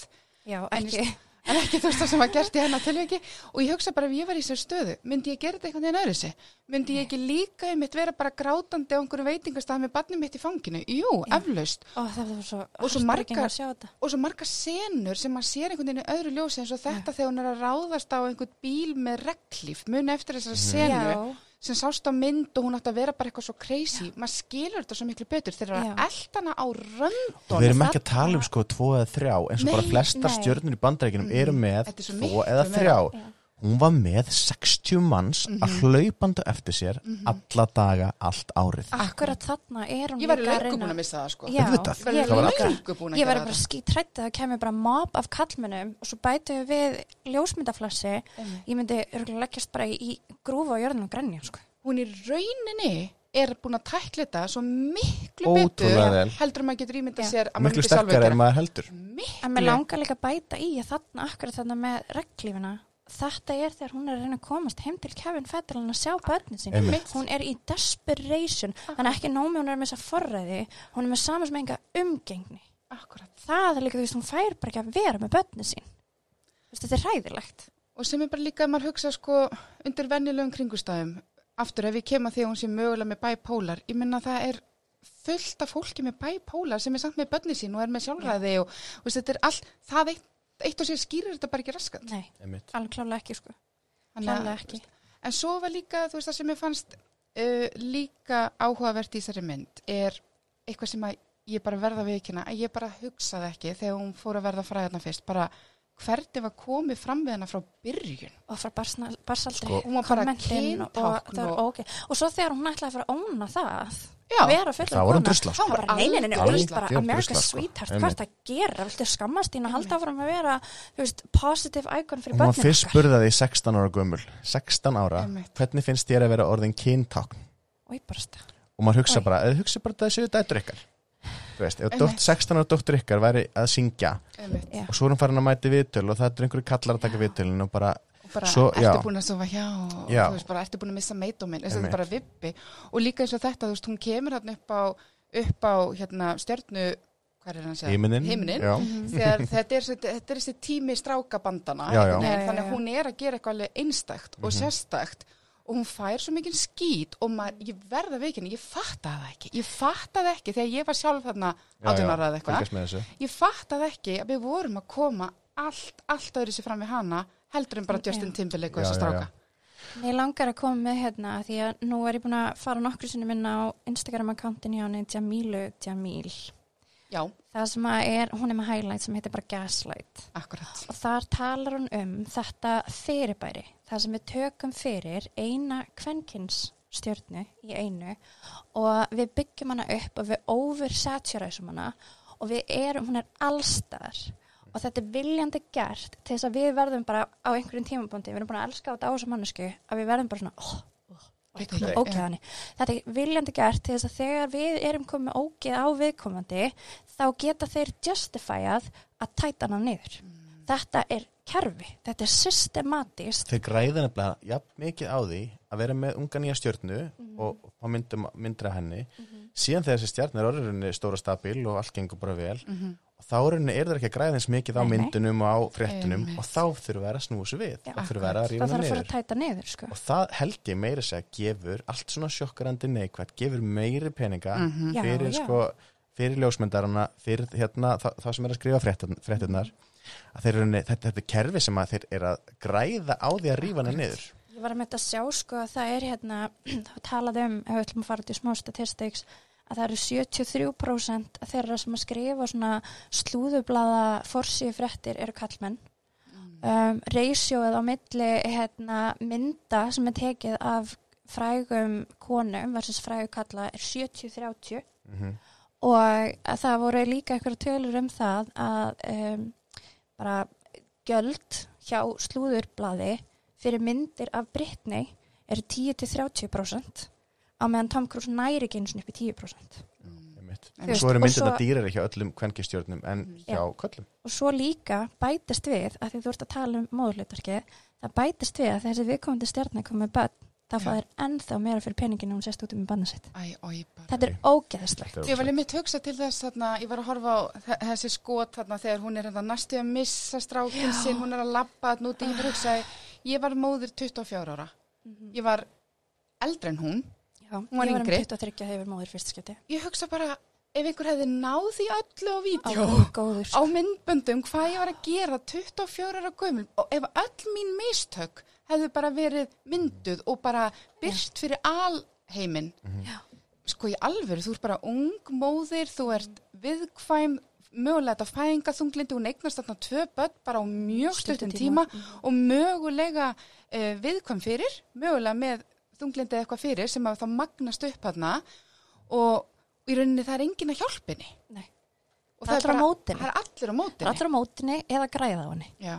Já, En ekki en ekki þú veist það sem var gert í hennar tilviki. Og ég hugsa bara ef ég var í þessari stöðu myndi ég gera þetta einhvern veginn öðru sig myndi ég ekki líka einmitt vera bara grátandi á einhverju veitingastað með barnið mitt í fanginu? Jú, Já. eflaust. Ó, svo Og svo margar- að og svo margar senur sem maður sér einhvern veginn öðru ljósi eins og þetta þegar hún er að ráðast á einhvern bíl með reglíf, muni eftir þessari senu. Já, sem sást á mynd og hún átti að vera bara eitthvað svo crazy maður skilur þetta svo miklu betur þeir eru Já. að eldana á Og við erum ekki að tala um sko tvo eða þrjá eins og Nei, bara flestar nei. stjörnur í bandarækjunum eru með er tvo eða þrjá. Já. Hún var með 60 manns að hlaupanda eftir sér alla daga, allt árið. akkurat þarna er hún ég var að reyna- búin að missa það sko Já, ég var Það löngu búin að Ég var gera bara skítrætt að það kemur bara mob af kallmennum og svo bætu við ljósmyndaflassi. Einmitt. Ég myndi leggjast bara í, grúfa á jörðinu og grenja, sko. hún í rauninni er búin að tækla þetta svo miklu Ótrúlega betur vel. heldur maður getur ímyndað Já. sér að maður Miklu sterkar gera. en maður heldur. miklu En mér langar líka að bæta í að þarna, akkurat þarna með reglífina, þetta er þegar hún er að reyna að komast heim til Kevin Federline að sjá börnin sín. Einmitt. Hún er í desperation, þannig ekki nómi hún er með þessa forræði, hún er með saman sem enga umgengni. Akkurat. Það er líka, þú veist, hún fær bara ekki að vera með börnin sín. Veist, þetta er hræðilegt og sem er bara líka að maður hugsa sko undir venjulegum kringustæðum aftur ef ég kem að því að hún sé mögulega með bipolar ég minna það er fullt af fólki með bipolar sem er samt með bönni sín og er með sjálfræði og, og veist, þetta er allt það eitt, eitt og sér skýrir þetta bara ekki raskat. Nei, alveg klálega ekki sko. Klálega ekki. en svo var líka þú veist það sem ég fannst uh, líka áhugavert í þessari mynd er eitthvað sem að ég bara verða viðkynna að ég bara hugsaði ekki þegar hún fór að verða fræðarna fyrst bara hvernig var komið fram við hana frá byrjun og frá barsaldri Sko- Hún var bara kommentin og, það og- ógeð. og svo þegar hún ætlaði að fara að óna það Já. vera fullur Það var hún drusla, sko. þá var bara nei, nei, nei, nei, Algjör þú veist bara drusla, America's sko. sweetheart, hvað er það að gera viltu skammast þín að halda áfram að vera veist, positive icon fyrir Hún var börnin fyrst spurðaði í 16 ára gömul 16 ára, Einmitt. hvernig finnst þér að vera orðin kyntákn og og maður hugsa Oj. bara, eða hugsa bara þessu dættur ykkar þú veist, ef dótt, 16 ára dóttur ykkar væri að syngja Einmitt. Og svo er hún farin að mæti viðtöl og það er einhverju kallar að taka viðtölin og bara, og bara Svo, ertu búin að sofa hjá? Og þú veist bara ertu búin að missa meitóminn? Þetta er Einmitt. bara vippi. Og líka eins og þetta þú veist hún kemur hérna upp á upp á hérna stjörnu hvað er hann að segja? heiminin Himinin. já, þegar þetta er, er þessi tími strákabandana. Já, já. þannig að hún er að gera eitthvað alveg einstækt og Mhm. sérstækt og hún fær svo mikið skít og maður, ég verða veikinni, ég fattaði það ekki. Ég fattaði ekki þegar ég var sjálf þarna 18 ára eða eitthvað. þessu. Ég fattaði ekki að við vorum að koma allt, allt öðru sér fram við hana heldur en bara. Justin Timberlake og já, stráka. Mér langar að koma með hérna því að nú er ég búin að fara nokkru sinni minna á Instagram-akkántin hjá henni Jamilu Jamil. Já, Það sem er, hún er með highlight sem heitir bara Gaslight. Akkurat. Og þar talar hún um þetta fyrirbæri. Það sem við tökum fyrir eina kvenkins stjörnu í einu og við byggjum hana upp og við oversaturæsum hana og við erum, hún er allstar. Og þetta er viljandi gert til þess að við verðum bara á einhverjum tímabundi, við erum búin að elska þetta á þessu mannesku að við verðum bara svona oh, oh, Nei. ógeðani. Þetta er viljandi gert til þess að þegar við erum komið ógeð á viðkomandi þá geta þeir justifyað að tæta hana niður. Þetta er kerfi, þetta er systematist þeir græða nefnilega jafn mikið á því að vera með unga nýja stjörnu Mhm. og, og myndum, myndra henni síðan þegar þessi stjörnu er orðinni stóra stabil og allt gengur bara vel Mhm. og þá er það ekki að græða eins mikið á myndunum og á fréttunum Einmitt. og þá þurfum við að snúa þessu við Já, þá þurfum við að rífa það niður niður sko. og það held ég meira segja gefur allt svona sjokkarandi neikvægt gefur meiri peninga Mhm. Já, fyrir já. sko fyrir ljósmyndarana, fyrir hérna það, það sem er að skrifa eru, ne- þetta, þetta er kerfi sem að þeir eru að græða á því að rífa hana niður Ég var að mynda að sjá sko að það er hérna, þá talaði um, ef við ætlum að fara til smá statistics, að það eru 73% þeirra sem að skrifa svona slúðublaða forsíu fréttir eru kallmenn. Um, Reisjóið á milli hérna, mynda sem er tekið af frægum konum versus frægu kalla er 70-30 mm og að það voru líka eitthvað tölur um það að um, bara göld hjá slúðurblaði fyrir myndir af Britney eru 10-30% á meðan Tom Cruise næri ekki eins og upp í 10%. einmitt. Þú og svo eru og myndirna svo- dýrari hjá öllum kvenkistjórnum en Já. hjá köllum Og svo líka bætist við, að því þú ert að tala um móðurlutarki, það bætist við að þessi viðkomandi stjarnar komið Já. fá þeir ennþá meira fyrir peninginu hún sést út um banna sitt. Æ, ói, bara. Þetta er ógeðslegt. Ég var einmitt hugsa til þess þarna, ég var að horfa á þe- þessi skot þarna þegar hún er hérna næstu að missa strákinn sinn, hún er að labba þarna út, ég var móðir 24 ára, ég var eldri en hún, Já, Hún var ég var um yngri. 23 hefur móður fyrst skipti. ég hugsa bara, ef einhver hefði náð því öllu á vídeo, á myndböndum, hvað ég var að gera 24 ára gömul, og ef öll mín mistök hefðu bara verið mynduð og bara byrt fyrir alheiminn, Já. sko í alvöru, þú ert bara ung móðir, þú ert viðkvæm mögulega þetta fæðinga þunglindi, hún eignast þarna tvö börn bara á mjög stuttum tíma og mögulega uh, viðkvæm fyrir, mögulega með þunglindi eða eitthvað fyrir sem að það magnast upp þarna og í rauninni það er enginn að hjálpinni. Nei. Og Það er allir á mótinni. Það er allir á Það mótinni. er allir á mótinni eða græða á henni. Já,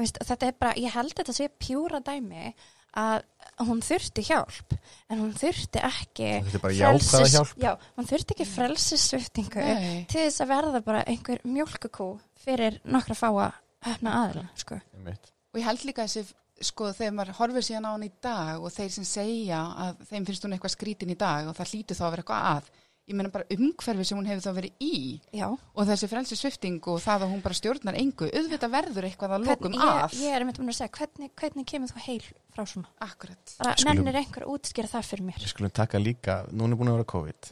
Veist, þetta er bara, ég held þetta sé pjúra dæmi að hún þurfti hjálp en hún þurfti ekki bara hjálp. já, hún þurfti ekki frelsissviftingu Nei. til þess að verða bara einhver mjólkukú fyrir nokkra fáa hefna aðila sko. einmitt. Og ég held líka þessi, sko, þegar maður horfir síðan á hann í dag og þeir sem segja að þeim finnst hún eitthvað skrítin í dag og það hlýtur þá að vera eitthvað að. ég meina bara umhverfi sem hún hefur þá verið í Já, og þessi frelsi svifting og það að hún bara stjórnar engu, auðvitað verður eitthvað að lokum ég, að. ég er myndum að segja, hvernig, hvernig kemur þú heil frá svona? Akkurat. Nennir einhver að útskýra það fyrir mér Við skulum taka líka, núna er búin að vera COVID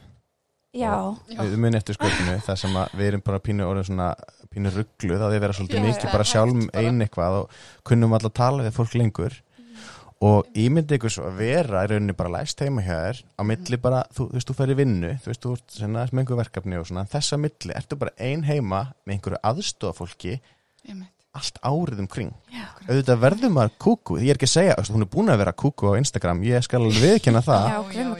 Já, Já. Við munum eftir sköpunu þar sem að við erum bara pínu orðin svona pínu ruggluð að við vera svolítið mikið bara sjálf hægt bara. ein eitthvað og kunnum alltaf tala við fólk lengur og ímyndi ykkur svo að vera í rauninni bara læst heima hjá þér á milli bara, þú, þú veist, þú fer í vinnu þú veist, þú ert með einhver verkefni og svona þessa milli, ertu bara ein heima með einhverju aðstofafólki. Allt árið um kring auðvitað verður maður kúku, ég er ekki að segja hún er búin að vera kúku á Instagram. Ég skal alveg viðkynna það.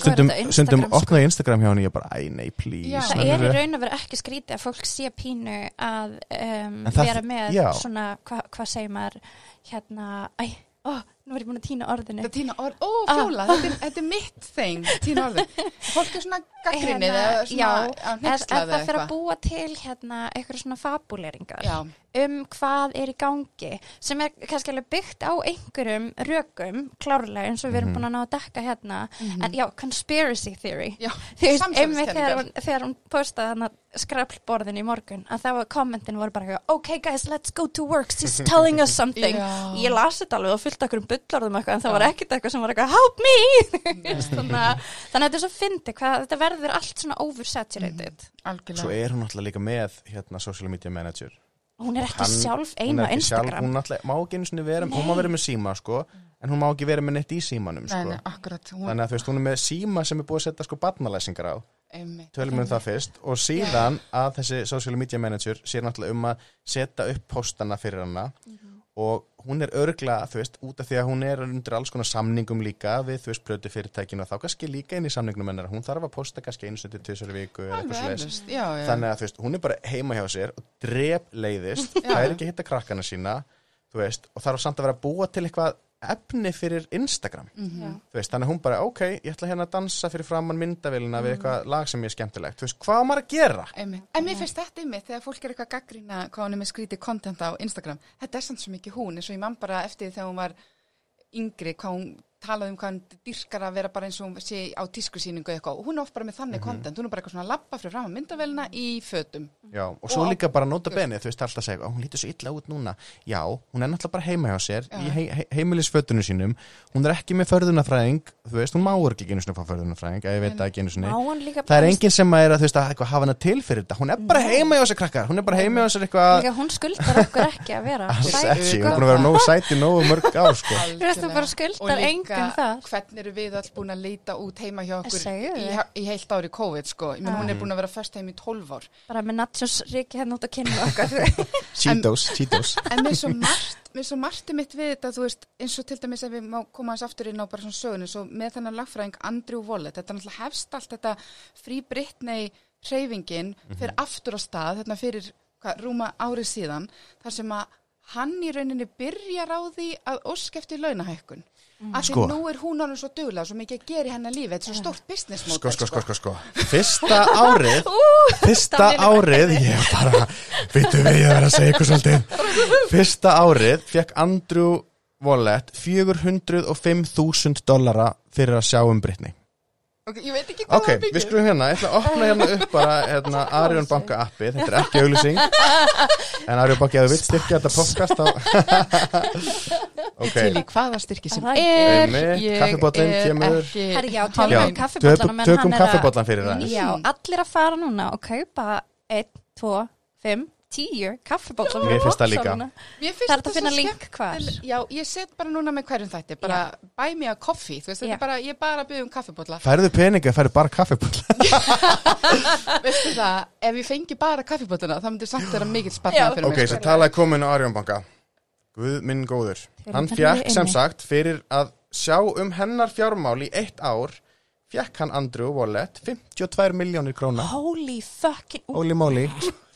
Stundum, stundum Instagram, hjá henni ég bara, æ nei, please Já. Það er í raun að vera ekki skrítið að fólk sé pínu að um, það- vera með já. svona, hva, hvað segir maður, hérna, æ, ó, nú er ég búin að týna orðinu. Þetta týna orð, ó Ah. fjóla, þetta, er, þetta er mitt þeng, týna orðin. Fólk er svona gaggrinnið eða Hérna, svona já, að ef, ef hnekslaði það fyrir að eitthvað. búa til hérna eitthvað svona fabuleringar Já, um hvað er í gangi sem er kannski alveg byggt á einhverjum rökum, klárlega eins og við erum Mhm. búin að ná að dekka hérna Mhm. en já, conspiracy theory já, samsæðiskenningar. þegar hún, postaði hann skraflborðin í morgun að það var kommentin voru bara eitthvað, ok guys, let's go to work she's telling us something Já. ég las þetta alveg og fyllt okkur um bullarðum eitthvað en það var ekkert eitthvað sem var eitthvað help me! Þannig, að- þetta er svo fyndi hvað þetta verður allt svona oversaturated. Algjörlega. Svo er hún alltaf líka með hérna, social media manager. Hún er ekki Hann- sjálf einu á Instagram. hún alltaf, má ekki einu sinni vera hún má Nei. vera með síma sko en hún má ekki vera með neitt í símanum Nei, sko. nei, akkurat. Hún, þannig að þú veist, hún er með síma sem er búið að setja sko barnalæsingar á. Tölum um það fyrst. Og síðan að þessi social media manager sér náttúrulega um að setja upp postana fyrir hana og hún er örgla, þú veist, út af því að hún er undir alls konar samningum líka við, þú veist, blötu fyrirtækinu og þá kannski líka inn í samningnum hennar, hún þarf að posta kannski einu stundi til þessari viku eða eitthvað já. þannig að þú veist, hún er bara heima hjá sér og drep leiðist, það er ekki að hitta krakkana sína, þú veist, og þarf samt að vera að búa til eitthvað efni fyrir Instagram, Mhm. Já. þú veist, þannig að hún bara, ok, ég ætla hérna að dansa fyrir framann myndavélina við eitthvað lag sem ég er skemmtilegt, þú veist, hvað á maður að gera? Einmitt. En mér finnst þetta einmitt þegar fólk er eitthvað gaggrýna hvað hún er með skrítið content á Instagram. Þetta er samt svo mikið hún, eins og ég mann bara eftir þegar hún var yngri, hvað hún talaði um hvað hún dyrkar að vera bara eins og hún sé á tískusýningu eitthvað. Og hún er oft bara með þannig content, hún er bara eitthvað svona lappa fyrir fram að myndavélina í fötum. Já, og svo Og- líka bara nota beni, þú veist alltaf að segja, "Ó, hún lítur svo illa út núna. Já, hún er náttúrulega bara heima hjá sér, í hei, hei, heimilisfötunum sínum, hún er ekki með förðunafræðing, þú veist, hún má ekki einu sinni fá förðunafræðing, að ég veit ekki einu líka Það er bara- enginn sem að er að, veist, að eitthvað hafa hana til fyrir þetta, hún er bara heima hjá sér krakkar, hún er bara heima hjá sér eitthvað, Líka hún skuldar okkur ekki að vera alls ekki, hún sko. er búin að vera nógu sæti nógu mörg ár, sko. Líka, hvernig eru við öll búin að leita út heima hjá okkur í, í heilt ári COVID, sko. Ég menn, hún er búin að vera först heim í 12 ár. bara með nachos ríki hérna út að kynna okkar Cheetos, Cheetos. En mér er svo margt, mér er svo margt mitt við þetta, þú veist, eins og til dæmis ef við má koma hans aftur inn á bara svona sögun, eins og með þennan lagfræðing Andrew Wallet, þetta er náttúrulega hefst allt þetta frí Britney hreyfingin fyrir aftur á stað, þetta fyrir hvað, rúma árið síðan, þar sem að hann í rauninni byrjar á því að óska eftir launahækkun. Af því Sko. nú er hún orðin svo duglega, svo mikið að gera í hennar lífi, þetta er svo stórt business Sko, model, sko, sko, sko, sko. Fyrsta árið, fyrsta árið, ég bara, veitu við, ég verð að segja ykkur svolítið. Fyrsta árið fekk Andrew Wallet 405.000 dollara fyrir að sjá um Britney. Ok, ég veit ekki hvað Ok, það er við skulum hérna, ég ætla að opna hérna upp bara hérna Arjón Banka appið, þetta er ekki auglýsing. En Arjón Banka, ef þú vilt styrkja þetta podcast þá Ok, til í hvaða styrki sem er, ég kaffibollinn er kemur. ekki Herri, já, tölum um kaffibollan tökum, tökum kaffibollan fyrir það Já, allir að fara núna og kaupa 1, 2, 5, 10 kaffibollan Mér finnst það líka. Mér Það finnst er þetta að finna svo link hvar? Já, ég set bara núna með hverjum þætti bara bæ mér að koffi, þú veist, þetta er bara ég er bara að byggja um kaffibólla Færðu peninga, færðu bara kaffibolla? Veistu það, ef ég fengi bara kaffibólluna það myndi samt vera mikill Já. spartnað fyrir Ok, mig svo sko. talaði komin á Arjón Banka. Guð minn góður. Hann henni sem sagt fyrir að sjá um hennar fjármál í eitt ár fjekk hann Andrew Wallet 52 miljónir króna. Holy fucking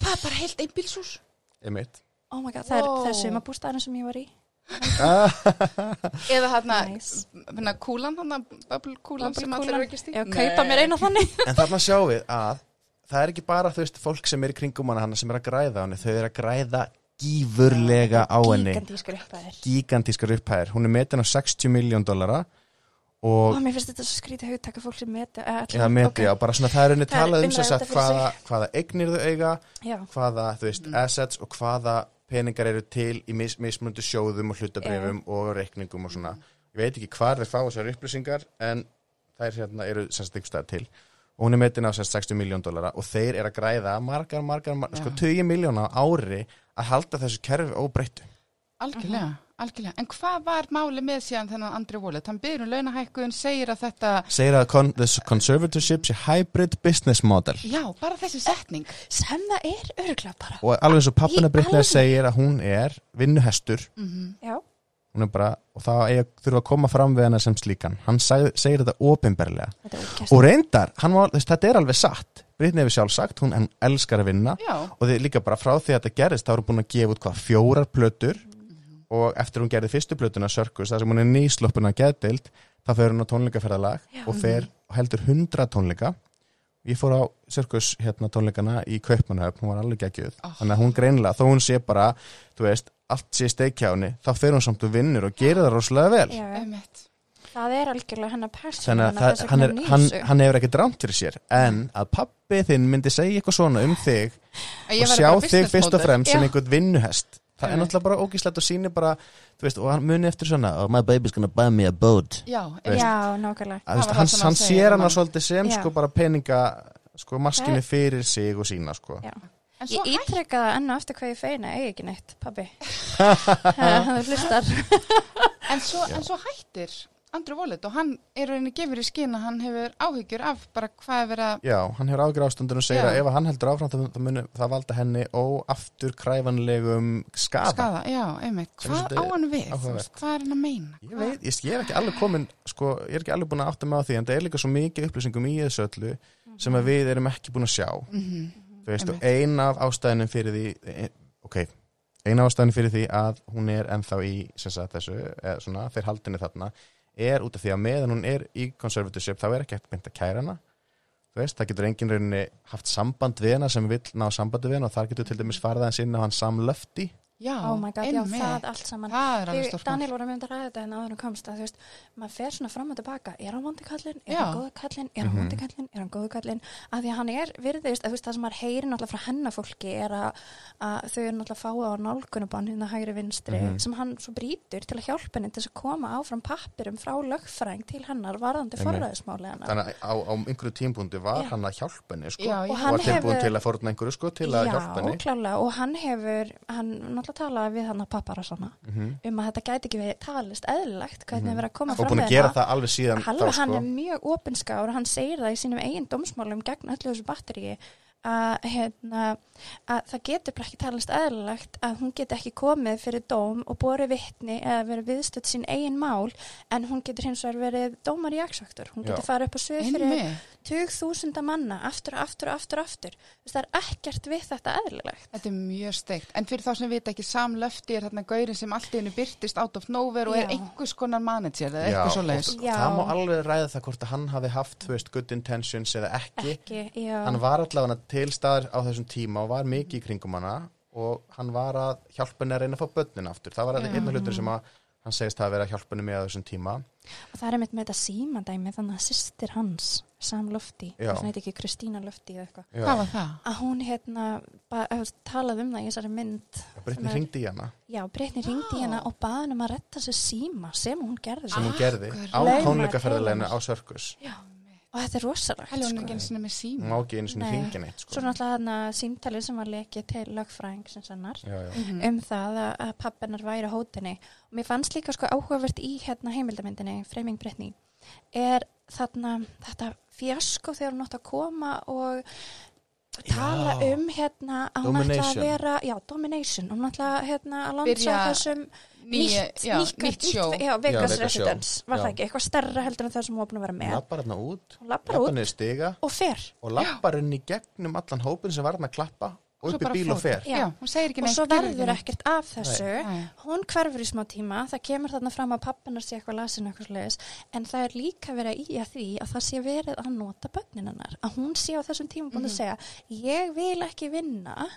Er bara heilt einbílshús Einmitt. Oh my god, það er, Wow. er sumabústæðin sem ég var í. Eða hérna, Nice. kúlan, hérna bubble kúlan sem allir ekki stíð Já, kaupa mér eina þannig. En þarna sjáum við að það er ekki bara þú veist fólk sem er í kringum hana hana sem er að græða á henni, þau eru að græða gífurlega á henni. Gigantískur upphæðir. Gigantískar upphæðir, hún er metin á 60 miljón dollara. og og mér finnst þetta svo skrítið hugtaka fólk sem meti uh, Já, meti, já, bara svona það er henni talað um þess að hvaða, hvaða eignir þau eiga, já, hvaða, þú veist, assets og hvaða peningar eru til í mis, mismunandi sjóðum og hlutabrifum og reikningum og svona. Ég veit ekki hvar þeir fá þessar upplýsingar en þær hérna eru semst ykkur stað til. Og hún er metin á semst 60 miljón dólara og þeir eru að græða margar, margar, margar sko Já. 20 miljóna á ári að halda þessu kerfi óbreyttu. Algjörlega, algjörlega. En hvað var máli með síðan þennan Andri Wallet? Hann byrður um launahækkun, segir að þetta, Segir að con this conservatorship sé hybrid business model. Já, bara þessi setning. sem það er örgla bara. Og alveg eins og pappina alvöru? segir að hún er vinnuhestur. Já, hún er bara, og það þurfa að koma fram við hana sem slíkan, hann sag, segir þetta er útgæst og reyndar, hann var, þess, þetta er alveg satt. Brittany hefur sjálf sagt, hún elskar að vinna. Já, og þið líka bara frá því að þetta gerist þá er hún búin að gefa út hvað, fjórar plötur og eftir hún gerði fyrstu plötuna Circus, þar sem hún er nýsloppuna geðdild, þá fer hún á tónleikaferðalag og fer og heldur hundra tónleika ég fór á Circus hérna tónleikana í Kaupmannhöfn, hún var alveg geggjuð Oh. þannig að hún greinilega, þó hún sé bara þú veist, allt sé steikjáni þá fer hún samt og vinnur og gerir það rosalega vel já, já. einmitt. það er algjörlega hennar persón þannig að það, hann, er, hann, hann hefur ekki drámt fyrir sér en að pappi þinn myndi segja eitthvað svona um þig Að ég og sjá þig fyrst og fremst sem Já. einhvern vinnuhest það er Einmitt. náttúrulega bara ógíslegt og sýnir bara þú veist, og hann muni eftir svona oh, my baby's gonna buy me a boat Já, já, nákvæmlega að, hann, hann sér hann. svolítið sem Já. sko bara peninga sko maskinu Það- fyrir sig og sína sko já. En svo ég ítreka það enn og eftir hvað ég feina eigi ekki neitt, pabbi það hlustar en, svo, en svo hættir Andri Wallet og hann er rauninni gefur í skinn að hann hefur áhyggjur af bara hvað er verið að Já, hann hefur ágjur ástundur og segir Já. að ef hann heldur áfram það, muni það valda henni óaftur kræfanlegum skada. skaða. Já, einmitt. Hvað á hann við? Veist, Hvað er hann að meina? Ég veit, ég, ég er ekki alveg komin, sko, ég er ekki alveg búin að átta mig á því en það er líka svo mikið upplýsingum í þessu öllu sem að við erum ekki búin að sjá. Mm Þú veist, og Einmitt. ein af ástæðinum fyrir því, e, ok, ein af ástæðinum fyrir því að hún er ennþá í, sagt, þessu, svona, þeir haldinni þarna, er út af því að meðan hún er í conservatorship, þá er ekki hægt beint að kæra hana. Veist, það getur enginn rauninni haft samband við hana sem vill ná sambandi við hana og þar getur til dæmis farið aðeins inn á hann Sam Lufty. Já, oh my god, já, það allt saman. Það er stórt Daniel voru að mynda að ræða þetta en áður en komst að þú veist, maður fer svona fram og tilbaka. Er hann vondi kallinn, er Já. hann góðu kallinn? Er hann Mhm. vondi kallinn, er hann góðu kallinn? Að því að hann er virðist, að þú veist, það sem maður heyrir náttúrulega frá hennafólki er að, að þau eru náttúrulega fáa á nálgunubann hérna hægri vinstri, Mhm. sem hann svo brýtur til að hjálpa henni til að koma áfram pappirum frá lögfræng til hennar varðandi Einmitt. forræðismáli hennar Sko. Sko, náttúrulega talaði við hann að pappar og svona Mm um að þetta gæti ekki verið talist eðlilegt hvernig mm verið að koma Og fram búin við að gera þetta. það alveg síðan Halva þá, hann sko. er mjög opinskáður og hann segir það í sínum eigin dómsmálum gegn öllu þessu batteríi að, hérna, að það getur ekki talast eðlilegt að hún geti ekki komið fyrir dóm og borið vittni eða verið viðstödd sín eigin mál en hún getur hins vegar verið dómar í jaksvaktur. Hún getur farið upp á svið fyrir Tug þúsunda manna aftur og aftur og aftur og aftur. Það er ekkert við þetta eðlilegt. Þetta er mjög steikt. En fyrir þá sem vita ekki, Sam Lufty er þarna gaurin sem allt í hennu byrtist out of nowhere og er Já. einhvers konar manager eða eitthvað svo og leiðis. Það má alveg ræða það hvort að hann hafi haft, veist, good intentions eða ekki. Ekki. Hann var allavega til staðar á þessum tíma og var mikið í kringum hana og hann var að hjálpa henni að reyna að fá börnin aftur. Það var Já. einn hlutur sem að hann segist að vera með á þessum tíma. Og það er einmitt með þetta símandæmi þannig að sýstir hans, Sam Já. það heit ekki Kristína Lofty eða eitthvað, Hvað var það? að hún hérna talaði um það í þessari mynd. Brittany sem er- hringdi í hana Já, Brittany ringdi í hana og baði hann um að retta sér síma sem hún gerði. sem hún gerði Akkurat. á tónleikaferðileginu á Circus. Já, og þetta er rosalegt. Hæli hún sko. má ekki einu sinni Nei. hringin eitt, sko. Svo náttúrulega þarna símtalið sem var lekið til lögfræðing sem sannar. Já, já. Mhm. um það að, að pappinar væri á hótinni og mér fannst líka sko áhugavert í hérna heimildamindinni, Framing Brittany er þarna þetta fjasko þegar hún átt að koma og tala Já. um hérna að hún ætla að Domination. vera já, domination, hún ætla hérna að lansa þessum Já, nýtt sjó. já, Vegas show. Residence, var Já. það ekki, eitthvað stærra heldur en það sem hún var búin að vera Hún með lappar hérna út, hún lappar niður stiga og fer og lappar í gegnum allan hópin sem var hann að klappa og upp í bíl og fer. Já. Já, hún segir ekki og svo verður ekkert af þessu Nei. hún hverfur í smá tíma, það kemur þarna fram að pappinar sé eitthvað lasin eitthvað sliðis en það er líka verið í að því að það sé verið að nota börnin hennar að hún sé á þessum tíma búin Mhm. að segja ég vil ekki vinna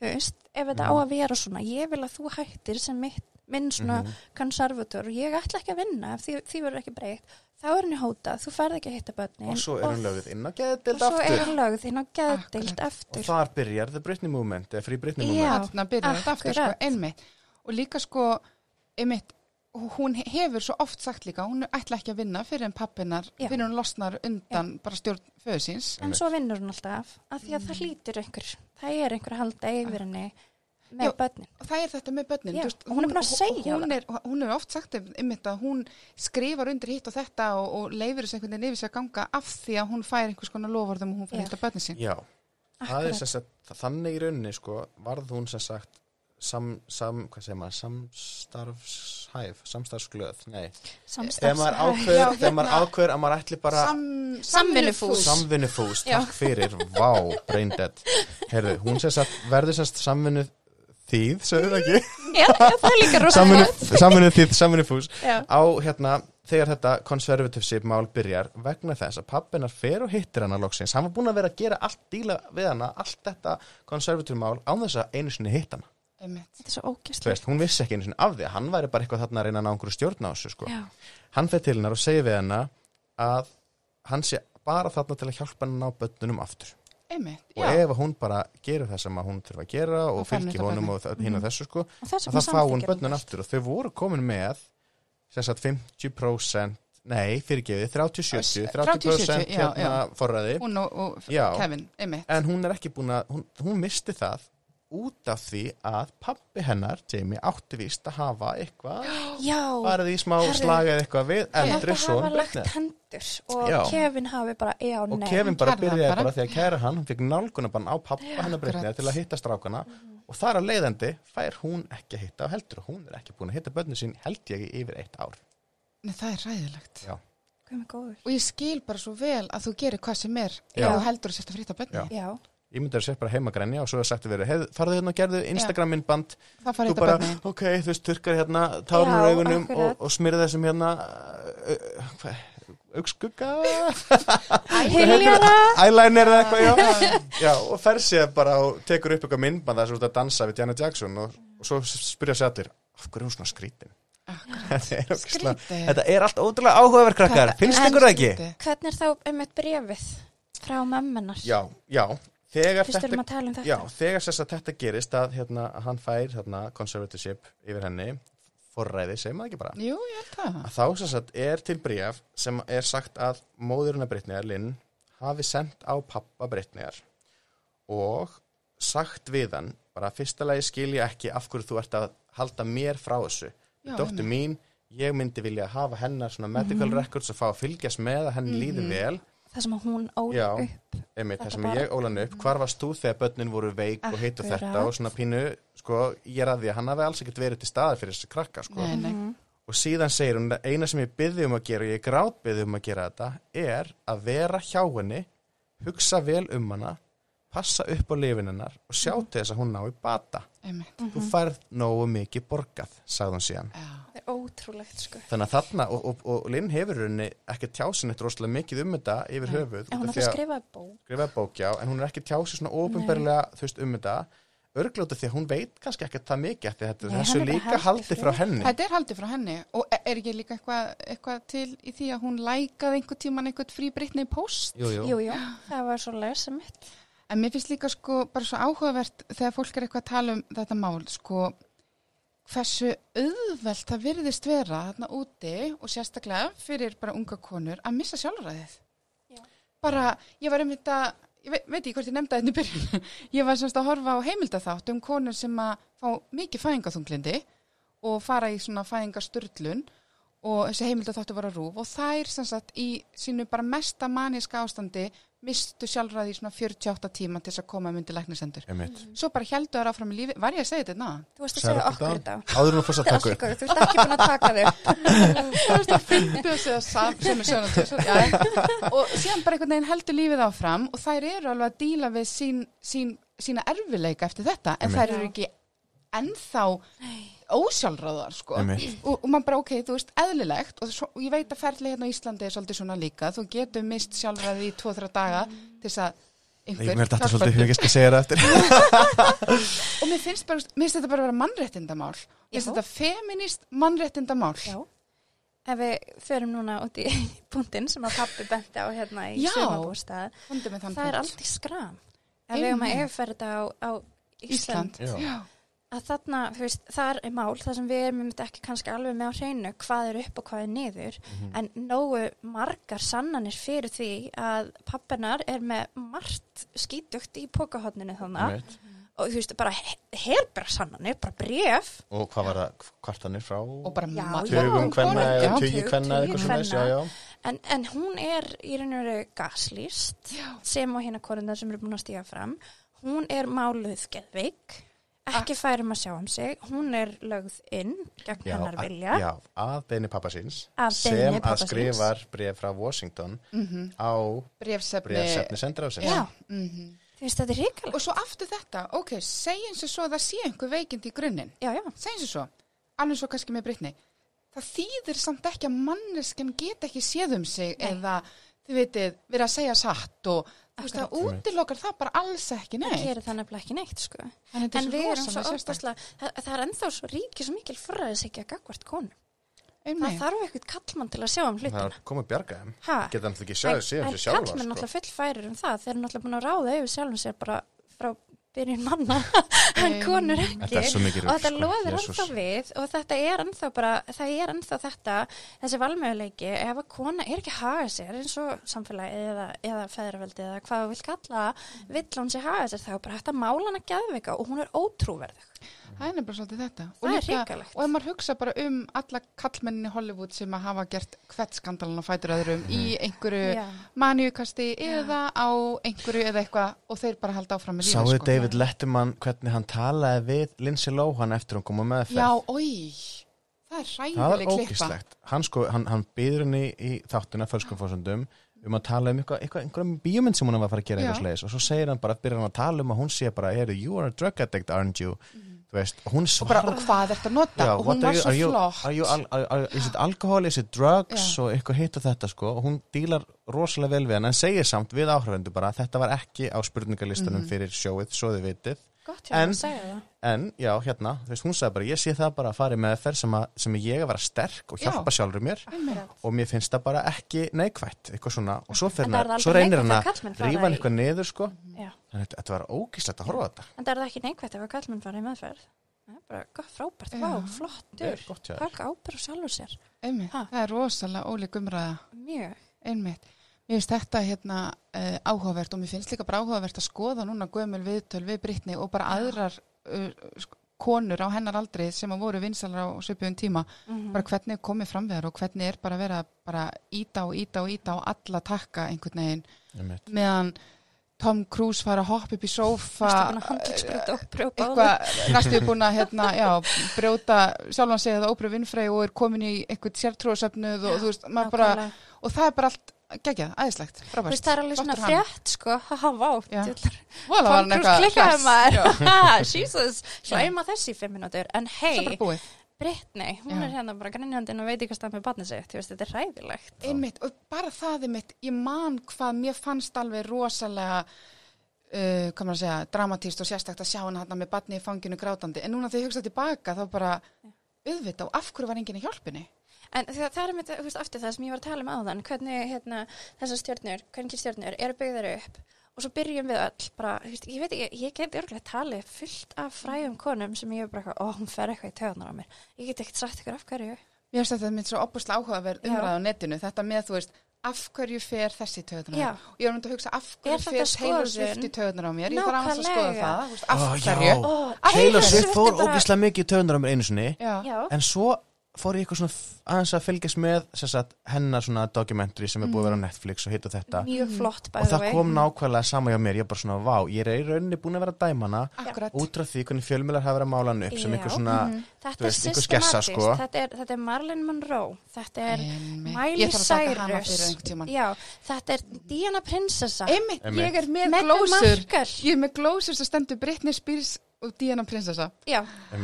þú veist, ef þetta á að vera svona ég vil að þú hættir sem mitt, minn svona Mhm. konservator og ég ætla ekki að vinna ef því, því verður ekki breytt þá er henni hótað, þú ferð ekki að hitta börnin og svo er hún lögð inn á og geðdild svo er aftur hún lögð inn á geðdild Akkurat. og þar byrjar the Britney movement eða free Britney Já. movement þarna byrjar þetta aftur sko, einmitt og líka sko einmitt, hún hefur svo oft sagt líka hún ætla ekki að vinna fyrir en pappinar Já. fyrir hún losnar undan bara stjórn föðsins en svo vinnur hún alltaf af því að það hlýtur einhver það er einhver að halda yfir henni með Já. börnin. og það er þetta með börnin. Já, þú veist, og hún er búin að segja hún, er, hún hefur oft sagt um einmitt að hún skrifar undir hitt og þetta og, og leifir þess einhvern veginn yfir sig að ganga af því að hún fær einhvers konar lofvarðum og hún fær Já. hitt á börnin sín. Já, það er sagt þannig í rauninni sko, varð hún sem sagt sam, sam, hvað segir maður? Samstarfshæf, samstarfsglöð? Nei, þegar maður ákveður þegar maður hérna- ákveður að maður ætli bara Sam, Samvinnufús. samvinnufús, takk fyrir. Vá, brain dead. Heyrðu, hún sem sagt verður sagt samvinnu þýð, sögðu það ekki? Já, já, það er líka rosa samvinnu, þýð, samvinnufús. Á hérna, þegar þetta conservative mál byrjar vegna þess að pappinar fer og hittir hana loksins, hann var búin að vera að gera allt díla við hana, allt þetta conservative mál án þess að einu sinni hitt einmitt þetta er svo veist, hún vissi ekki einu sinni af því, hann væri bara eitthvað þarna að reyna að ná einhverju stjórn á þessu sko. já, hann fer til hennar og segir við hana að hann sé bara þarna til að hjálpa hann að ná bönnunum aftur. Einmitt, og já, ef að hún bara gerir það sem að hún þurfa að gera og Og þetta honum og hinn og þessu sko, og að það fá hún það. aftur. Og þau voru komin með sem sagt 50% nei, fyrirgefið, 30-70 30% 30-70, já, hérna forræði. Hún og, og. Kevin, einmitt. En hún er ekki búin að hún, hún misti það út af því að pappi hennar, Jamie, átti víst að hafa eitthvað, já, farið í smá Herðu. slag eða eitthvað við eldri son hafa lagt hendur og Já. Kevin hafi bara, já, og nei Kevin bara Hann hann byrjaði bara. bara því að kæra hann hann fikk nálgunabann á pappa hennar Akkurat. til að hitta strákana og þar að leiðandi fær hún ekki að hitta á heldur og hún er ekki búin að hitta bönnu sín held ég yfir eitt ár Nei, það er ræðilegt Já. Og ég skil bara svo vel að þú gerir hvað sem er þú heldur að setja frýtt á bönni ég myndi að sér bara heima grænja og svo er sagt að vera, hey, farðu hérna og gerðu Instagram fær þú bara, bönni ok, þú veist, turkar hérna tárnur Já, augunum og, og smyrði þessum hérna augskugga? Eyeliner eða eitthvað, já. já. Og fer sér bara og tekur upp eitthvað myndband þess að dansa við Janet Jackson og, og svo spyrja sér allir af hverju er hún svona skrítin? Þetta er, þetta er allt ótrúlega áhugaverð krakkar. Finnst er ykkur það ekki? Hvernig er þá um eitt brefið frá mömmunar? já, já þegar Fyrst erum þetta að tala um þetta. Já, þegar sess að þetta gerist að hérna, hann fær hérna, conservatorship yfir henni, forræði, segir maður ekki bara, Jú, ég held það. Að þá sess að er til bréf sem er sagt að móðurinn að Brittneyjar, Lynn, hafi sendt á pappa Brittneyjar og sagt við hann, bara fyrsta lagi skil ég ekki af hverju þú ert að halda mér frá þessu. Já, Dóttur mín, ég myndi vilja hafa hennar svona medical records og fá að fylgjast með að henni líði vel Það sem að hún ól Já. upp. einmitt, það sem bara- ég ólan upp, hvar varst þú þegar börnin voru veik og hitt og Akkurat. þetta og svona pínu, sko, ég er að því að hann hafi alls ekkert verið til staðar fyrir þessi krakka, sko Nei, nei. Mhm. og síðan segir hún, eina sem ég byrði um að gera og ég grát byrði um að gera þetta er að vera hjá henni hugsa vel um hana passa upp á lifin hennar og sjá til þess að hún ná í bata. Þú færð nógu mikið borgað, sagði hún síðan Já. Það er ótrúlegt, sko. þannig að þarna, og, og, og Linn hefur henni ekki tjásin eitt rosalega mikið um þetta yfir Nei. höfuð En hún út af er því að að- skrifa bók. bókjá en hún er ekki tjásið svona ofinberlega þú veist um þetta örglóta því að hún veit kannski ekki það mikið af því að þetta Nei, þessu er líka haldið haldi frá henni Þetta er haldið frá henni og e- er ekki líka eitthvað eitthva til í því að hún lækaði einhver tíman einhvern frí Britney post jú, jú. Jú, jú, það var svo lesa mitt. En mér finnst líka sko bara svo áhugavert þegar fólk er eitthvað að tala um þetta mál sko hversu auðvelt það virðist vera þarna úti og sérstaklega fyrir bara unga konur að missa sjálfræðið Já. bara, ég var um þetta ég veit, veit ekki hvort ég nefnda þetta í byrjun ég var semst að horfa á heimildaþátt um konur sem að fá mikið fæðingaþunglindi og fara í svona fæðingasturlun og þessi heimildaþáttu var að rúf og þær sem sagt í sínu bara mesta maníska ástandi mistu sjálfræði í svona 48 tíma til þess að koma myndi læknisendur. Einmitt. Svo bara heldur það áfram í lífi, var ég að segja þetta ná? Þú varst að segja okkur þetta? áður hún fórst að taka góðu, þú ert ekki búin að taka þig upp. Það veist að fyndi að segja sem er þessu. Og síðan bara einhvern veginn heldur lífið áfram og þær eru alveg að díla við sín, sín, sína erfileika eftir þetta en Einmitt. þær eru ekki ennþá ósjálfráðar sko. Og, og maður bara ok, þú veist, eðlilegt. Og, svo, og ég veit að ferli hérna á Íslandi er svolítið svona líka. Þú getur mist sjálfræði í 2-3 daga til þess að Ég einhver mér þetta hjálpar svolítið til. hugið skal segja það eftir. Og mér finnst, bara, mér finnst þetta bara að vera mannréttindamál. Mér finnst þetta feminist mannréttindamál. Já. Ef við förum núna út í punktinn sem að pappi benti á hérna í þann það er í skram. Ef við höfum að þetta á, á Ísland, Ísland. Að þarna, þú veist, það er mál, það sem við erum einmitt ekki kannski alveg með á hreinu, hvað er upp og hvað er niður, Mhm. en nógu margar sannanir fyrir því að pappinar er með margt skítugt í pókahotninu þannig Einmitt. og þú veist, bara helbra sannanir, bara bref Og hvað var það, kvartanir frá og bara Já, hvenna eða tugi hvenna eða eitthvað svona já, já. en, en hún er í raun og veru gaslýst sem og hérna konundar sem eru búin að stíga fram. Hún er máluð geðveik ekki færum að sjá um sig. Hún er lögð inn gegn Já, hennar að- vilja. já, að beini pappa síns Að sem að skrifar bref frá Washington Mhm. á brefsefni brefsefni. Mhm. þú veist þetta er ríkalegt og svo aftur þetta, ok, segjum sér svo að það sé einhver veikind í grunninn. Segjum sér svo, alveg svo kannski með Brittany það þýðir samt ekki að manneskjan get ekki séð um sig Nei. eða, þið veitir, verið að segja satt og þú veist, það Akkurat. útilokar það bara alls ekki, það nei gerir það nefnilega ekki neitt sko. en en við erum svo óbúslega það, það er ennþá svo ríkið svo mikil forræðisækja gagvart konum það þarf eitthvað kallmann til að sjá um það hlutina er komið bjarga þeim ha? geta hann ekki um sig en sjálfa kallmenn sko. náttúrulega full færir um það þeir eru náttúrulega búin að ráða yfir sjálfum sér bara frá byrjun manna en konur ekki. Og þetta sko, Jesús. ennþá við og þetta er ennþá bara það er ennþá þetta, þessi valmöguleiki ef að kona er ekki að haga sér eins og samfélagi eða, eða feðraveldi eða hvað þú vil kalla vill hún sér haga sér þá bara hægt að mála hana geðvika og hún er ótrúverðug það er nefnilega svolítið þetta. Og, Það líka- og ef maður hugsa bara um alla kallmenninni Hollywood sem að hafa gert kvettskandalinn og fætur öðrum í einhverju Já. manjukasti eða á einhverju eða eitthvað og þeir bara halda áfram með lífið Sáðu sko. David Letterman hvernig hann talaði við Lindsay Lohan eftir hún kom á meðferð? Já, oi, það er Það er hræðileg klippa. Hann sko, hann, hann býður henni í þáttuna fölskum fórsöndum um að tala um eitthvað, eitthvað, einhverjum bíómynd sem hún var að fara að gera eitthvað slegis og svo segir hann bara, byrjar hann að tala um að hún sé bara, hey, you are a drug addict, aren't you? Þú veist, og bara, og hvað ertu að nota? Já, og hún var you- svo you- flott. are you are- Is it alcohol, is it drugs Já. og eitthvað hitt og þetta sko og hún dílar rosalega vel við hann en segir samt við áhrifendur bara að þetta var ekki á spurningalistanum Mhm. fyrir sjóið, svo þið vitið gott hjá En- að segja það en já, hérna, þú veist, hún sagði bara ég sé það bara að fara í meðferð sem, að, sem ég að vera sterk og Já. hjálpa sjálfur mér Einmitt. og mér finnst það bara ekki neikvætt eitthvað svona, og svo, er að- svo reynir hann að rífa hann eitthvað niður sko Já. þannig að þetta var ógíslegt að horfa á þetta en það er það ekki neikvægt ef að kallmenn fara í meðferð það er bara gott, frábært, Já. vá, það flottur er gott hjá þér taka ábyrð á sjálfur sér Einmitt. Ha. Það er rosalega ólík umræða. mjög Einmitt. Mér finnst þetta hérna uh, áhugavert og mér finnst líka bara áhugavert að skoða núna gömul viðtöl við Brittany og bara aðrar uh, konur á hennar aldri sem að voru vinsalar á svipum tíma Mhm. bara hvernig er komið fram við þar og hvernig er bara verið að bara íta og íta og íta og alla takka einhvern veginn Einmitt. meðan Tom Cruise fara að hoppa upp í brjóta á eitthvað, næstu er búin að hérna, já, brjóta sjálfan sig eða óbrú vinnfrey og er komin í einhvern sértrúasöfnuð og þú veist, maður bara, Nákvæmlega. og það er bara allt geggjað, æðislegt, frábært. Það er alveg svona frétt, sko, haha, vá, eitthvað klikkaði maður, Jesus, slæma þessi fimm minútur, en hei, Brittany, hún Já. er hérna bara grænjandinn og veit ekki hvað stað með barnið sitt, þú veist, þetta er hræðilegt. einmitt, og bara það er mitt ég man hvað mér fannst alveg rosalega uh, hvað maður að segja, dramatíst og sérstakt að sjá hann hérna með batni í fanginu grátandi. En núna þegar ég hugsa tilbaka þá bara auðvita og af hverju var enginn í hjálpinni En það, það er með, þú veist, aftur það sem ég var að tala um áðan, hvernig, hérna, þessar stjörnur, hvernig stjörnur eru byggðar upp og svo byrjum við öll, bara, veist, ég veit ekki, ég get örglega talið fullt af frægum konum sem ég er bara, eitthvað, ó, hún fer eitthvað í töðunar á mér. Ég get ekkert sagt ykkur af hverju. Mér finnst þetta mitt svo opuslega áhugaverð umræð á netinu, þetta með, þú veist, af hverju fer þessi töðunar Já. og ég var myndi að hugsa af hverju Er þetta fer Taylor? Swift í töðunar á mér, ég aðeins að skoða það, veist, af hverju Taylor? Swift fór er ógíslega mikið í töðunar á mér einu sinni en svo fór ég eitthvað svona aðeins að fylgjast með sem sagt, hennar svona documentary sem er búið að vera á Netflix og hitt og þetta. Mjög flott, by og það kom nákvæmlega sama hjá mér. Ég er bara svona, vá, ég er í rauninni búin að vera að dæma hana akkurat. út frá því hvernig fjölmjölar hafa verið að mála hann upp sem einhver svona, Þetta þú er veist, einhver skessa, sko. þetta, er, þetta er Marilyn Monroe, þetta er. Miley Cyrus. þetta er Diana Prinsessa. Einmitt, Einmitt. ég er með glósur. Ég er með glósur sem stendur Britney Spears og Diana Prinsessa. Já,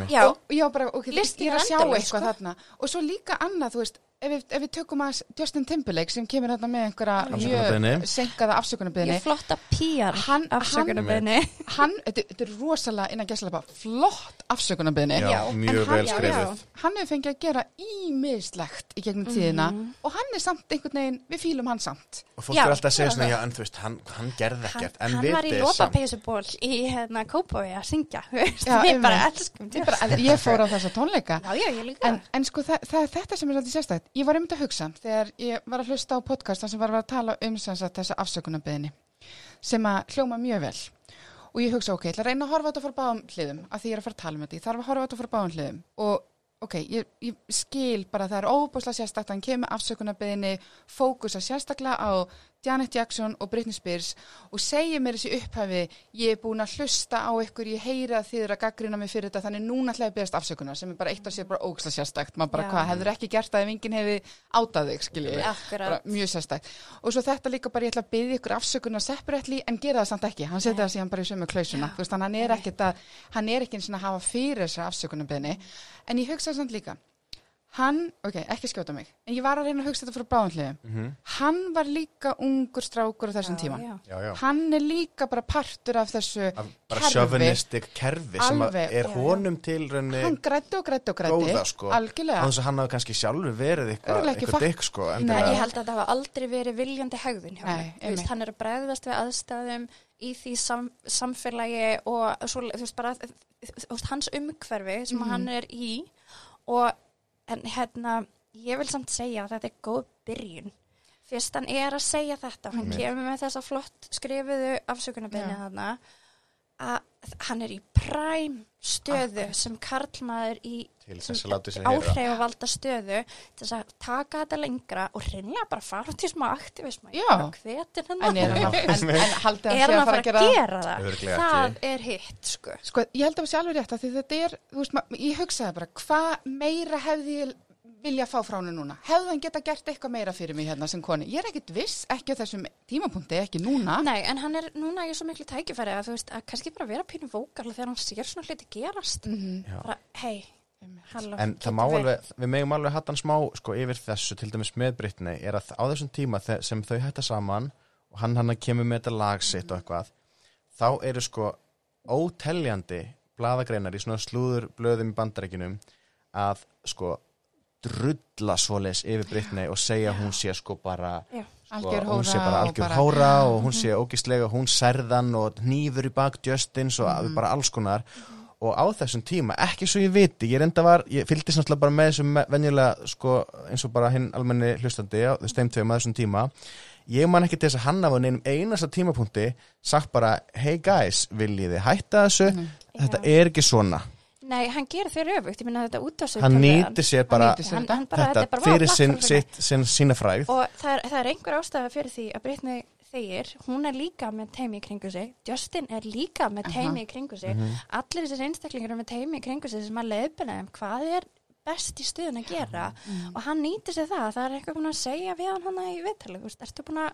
já, og já, bara, ok, Listinn ég er að sjá eitthvað sko. þarna. Og svo líka annað, þú veist ef við, ef við tökum að Justin Timberlake sem kemur hérna með einhverja senkaða Ég afsökunarbyðinni flotta PR Hann- afsökunarbeðni. hann, þetta, þetta er rosalega innan gæslega flott afsökunarbyðinni mjög hann- vel skrifið. hann hefur fengið að gera ímislegt í gegnum tíðina og hann er samt einhvern veginn, við fýlum hann samt. Og fólk Já, er alltaf að segja svona, já, en þú veist, hann, hann gerði Hann, ekkert, en hann var í lópapeysuból í hérna Kópói að syngja. Við bara elskum ég, ég fór á þessa tónleika. Já, já, ég líka. en, en sko það, það er þetta sem er svolítið sérstætt ég var um að hugsa þegar ég var að hlusta á podcast þar sem var að tala um sagt, þessa afsökunarbyðinni sem að hljóma mjög vel. Og ég hugsa ok, ég ætla að reyna að horfa á þetta frá báðum hliðum að því ég er að fara að tala um þetta, ég þarf að horfa á þetta frá báðum hliðum. Og ok, ég, ég skil bara að það er óbúslega sérstakt að hann kemur afsökunarbyðinni fókusa sérstaklega á Janet Jackson og Britney Spears og segir mér þessi upphafi ég er búin að hlusta á ykkur, ég að þið eru að gaggrina mig fyrir þetta, þannig núna ætla ég að beðast afsökunar sem er bara eitt og sér bara ógsta sérstakt. Maður bara Já. hvað, hefur ekki gert það ef enginn hefði átað þig, skilji? Akkurat. bara mjög sérstakt. Og svo þetta líka bara ég ætla að beðja ykkur afsökunar separately en gera það samt ekki, hann setja það síðan bara í sömu klausuna, veist, að hann er að ekki eins og að hafa fyrir þessar afsökunarbeðni en ég hugsa samt líka hann, ok, ekki skjóta mig en ég var að reyna að hugsa þetta frá báðanliðum Mhm. hann var líka ungur strákur á þessum Já, tíma já. Já, já. hann er líka bara partur af þessu Af bara kerfi. chauvinistic kerfi sem er já, já. honum til hann raunni grætti og grætti og grætti sko algjörlega Þannig að hann hafi kannski sjálfur verið eitthvað dykk sko Nei. Ég held að það hafa aldrei verið viljandi hegðun hjá Nei, hann. Þú einmitt. veist, hann er að bregðast við aðstæðum í því sam, samfélagi og svo, þú veist, bara þú veist, hans umhverfi sem Mhm. hann er í og en hérna, ég vil samt segja að þetta er góð byrjun. Fyrst hann er að segja þetta og hann kemur með þessa flott skrifuðu afsökunarbyrni Já. þarna að hann er í præm stöðu sem karlmaður í sér heyra. áhrifavalda stöðu til þess að taka þetta lengra og hreinlega bara fara til smá aktivisma Já. hvetin hann, en, en haldið hann er sé hann að fara að gera það Örugglega það ekki. er hitt sko sko, ég held að það sé alveg rétt að því þetta er, veist, ég hugsaði bara hvað meira hefði ég vilja fá frá hennu núna, hefði hann geta gert eitthvað meira fyrir mig hérna sem koni, ég er ekkit viss ekki á þessum tímapunkti, ekki núna. Nei, en hann er núna í svo miklu tækifæri að þú veist að kannski bara vera pínu vókal þegar hann sér svona hluti gerast. Mhm. Já. bara, hei, halló En það má alveg, við megum alveg hatt hann smá sko yfir þessu til dæmis með Brittany er að á þessum tíma sem þau hætta saman og hann hann kemur með þetta lag sitt og eitthvað þá eru sko óteljandi blaðagreinar í svona slúður blöðum í bandarækjunum að sko drulla svoleiðis yfir Brittany og segja hún sé sko bara sko, hún sé bara og algjör bara- hóra og hún sé ógislega, hún særðan og hnífur í bak Justins og Mhm. bara alls konar og á þessum tíma, ekki svo ég viti ég reynda var, ég fylgdi náttúrulega bara með þessum venjulega, sko, eins og bara hinn almenni hlustandi á þeim tveim að þessum tíma ég man ekki til þess að hann af neinum einasta tímapunkti sagt bara, hey guys, viljið þið hætta þessu Mhm. þetta Já. er ekki svona Nei, hann gerir þeir öfugt, ég minna þetta út af sig hann. nýtir sér bara nýtir sér hann, hann bara, þetta þetta er bara fyrir mig. sitt, sinn, sína fræð og það er, það er einhver ástæða fyrir því að Britney þegir, hún er líka með teimi í kringu sig, Justin er líka með teimi í kringu sig, Mhm. allir þessir einstaklingar eru með teimi í kringu sig sem að þeim hvað er best í stuðun að gera. Og hann nýtir sér það, það er eitthvað búin að segja við hann hana í viðtalið, þú veist, ertu búin að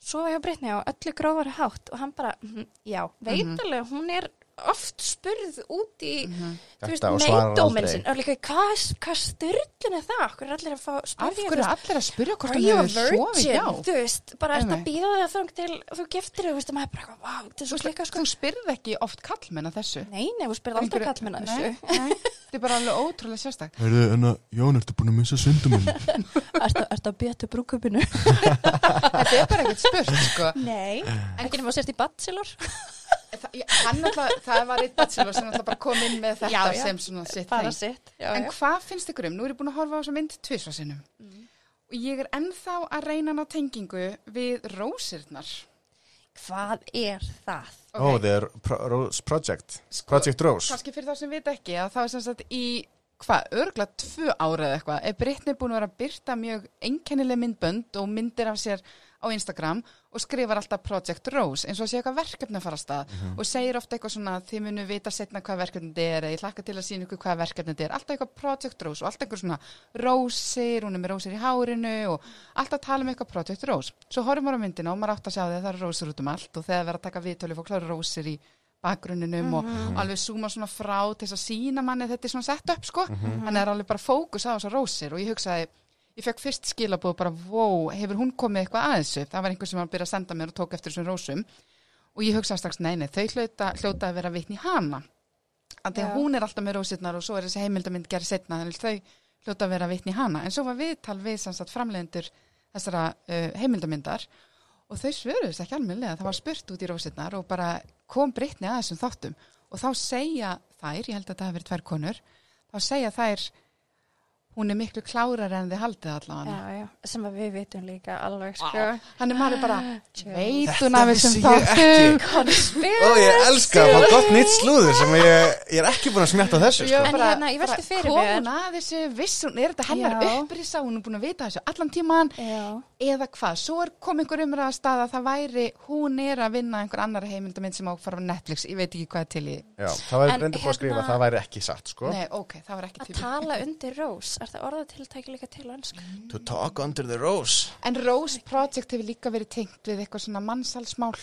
sofa hjá Britney á öllu grófari hátt? Og hann bara, mm, já, veitalega hún er oft spurð út í þú Þetta og svarar neydóminn aldrei. sinn og líka, hvað, hvað styrlun er það? Hvað er allir að fá af spyrja, hverju er allir að spyrja hvort a hefur sofið Þú veist, bara ert að Einmitt. býða þig að þang til þú giftir þig, þú veist, að maður er bara, wow, þetta er svo slikka sko. þú spyrð ekki oft kallmenn að þessu Nei, nei, þú spyrð aldrei Einhverju- kallmenn að Nei, þessu. nei, þetta er bara alveg ótrúlega sérstak en að, Jón, ertu búin að missa sunduminn? Ertu ert að til brúkupinu? þetta er bara ekkert spurt sko. Nei, ekki það, hann alltaf, það var eitt bachelor sem alltaf bara kom inn með þetta Já, já. sem svona sitt þeng. sitt. Já, En já. hvað finnst ykkur um? Nú er ég búin að horfa á þessa mynd tvisvar sinnum. Og ég er ennþá að reyna að ná tengingu við rósirnar. Hvað er það? Ó, það er Pro- Rose Project Project Rose Kanski fyrir þá sem vita ekki að það er sem sagt í hvað, örgla tvö ára eða eitthvað, er Brittany búin að vera að byrta mjög einkennileg myndbönd og myndir af sér á Instagram og skrifar alltaf Project Rose eins og sé eitthvað verkefni að fara að stað og segir ofta eitthvað svona þið munu vita setna hvað verkefni þetta er eða ég hlakka til að sína ykkur hvað verkefni þetta er. Alltaf eitthvað Project Rose og alltaf eitthvað svona rósir, hún er með rósir í hárinu og alltaf tala um eitthvað Project Rose. Svo horfum maður á myndina og maður átt að sjá því að það eru rósir út um allt og þegar verður að taka viðtölu fólk það eru rósir í bakgrunninum og alveg súma svona frá til þess að sína manni þetta er svona sett upp sko, hann er alveg bara fókus á þessar rósir og ég hugsaði, ég fekk fyrst skilabóð bara, wow, hefur hún komið eitthvað að þessu? Það var einhver sem var að byrja að senda mér og tók eftir þessum rósum og ég hugsaði strax, nei, nei, þau hljóta, hljóta að vera vitni hana. Því að hún er alltaf með rósirnar og svo er þessi heimildamind gerð setna, þannig að þau hljóta að vera vitni hana. En svo var viðtal við samsagt framleiðendur þessara uh, heimildamindar og þau svöruðist ekki almennilega, það var spurt út í rósirnar og bara kom Brittany að þessum þáttum og þá segja þær, ég held að það hafi verið tvær konur, þá segja þær hún er miklu klárar en þið haldið allavega. Já, já, sem að við vitum líka alveg sko. Hann er maður bara, Þetta vissi ég þáttum. Konspiracy. Ó, ég elska það, er gott nýtt slúður sem ég, ég er ekki búin að smjatta þessu, Já, sko. En hérna, ég velti fyrir mér. hún að þessu, viss hún, er þetta hennar upprisa, hún er búin að vita þessu allan tíman, Já, eða hvað, svo er kom einhver umræða stað að það væri, hún er að vinna einhver annar heimildamind sem á að fara á Netflix, ég veit ekki hvað til í, Já, það var En reynda búin að skrifa hérna- að það væri ekki satt, sko. nei, ok, það var ekki að til tala undir rós, er það orðatiltæki líka til önsku? To talk under the rose. En Rose Project hefur líka verið tengt við eitthvað svona mannsalsmál,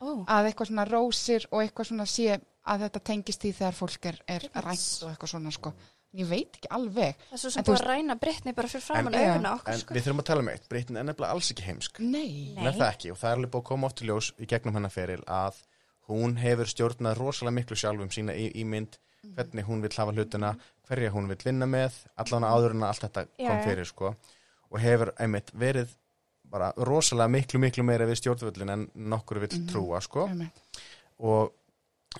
Ó, að eitthvað svona rósir og eitthvað svona sé að þetta tengist því þegar fólk er, er rænt og eitthvað svona sko. Ég veit ekki alveg. það er svo En sem búið að ræna Brittany bara fyrir framann En- En okkur sko. við þurfum að tala um eitt, Britin er nefnilega alls ekki heimsk. Nei. Nei. Hún er það ekki og það er alveg búið að koma oft í ljós í gegnum hennar feril að hún hefur stjórnað rosalega miklu sjálfum sína í, ímynd, hvernig hún vill hafa hlutina, hverja hún vill vinna með, allan áður en allt þetta kom já. fyrir sko og hefur einmitt verið bara rosalega miklu miklu meira við stjórnvöldin en nokkur vill trúa sko Einmitt. og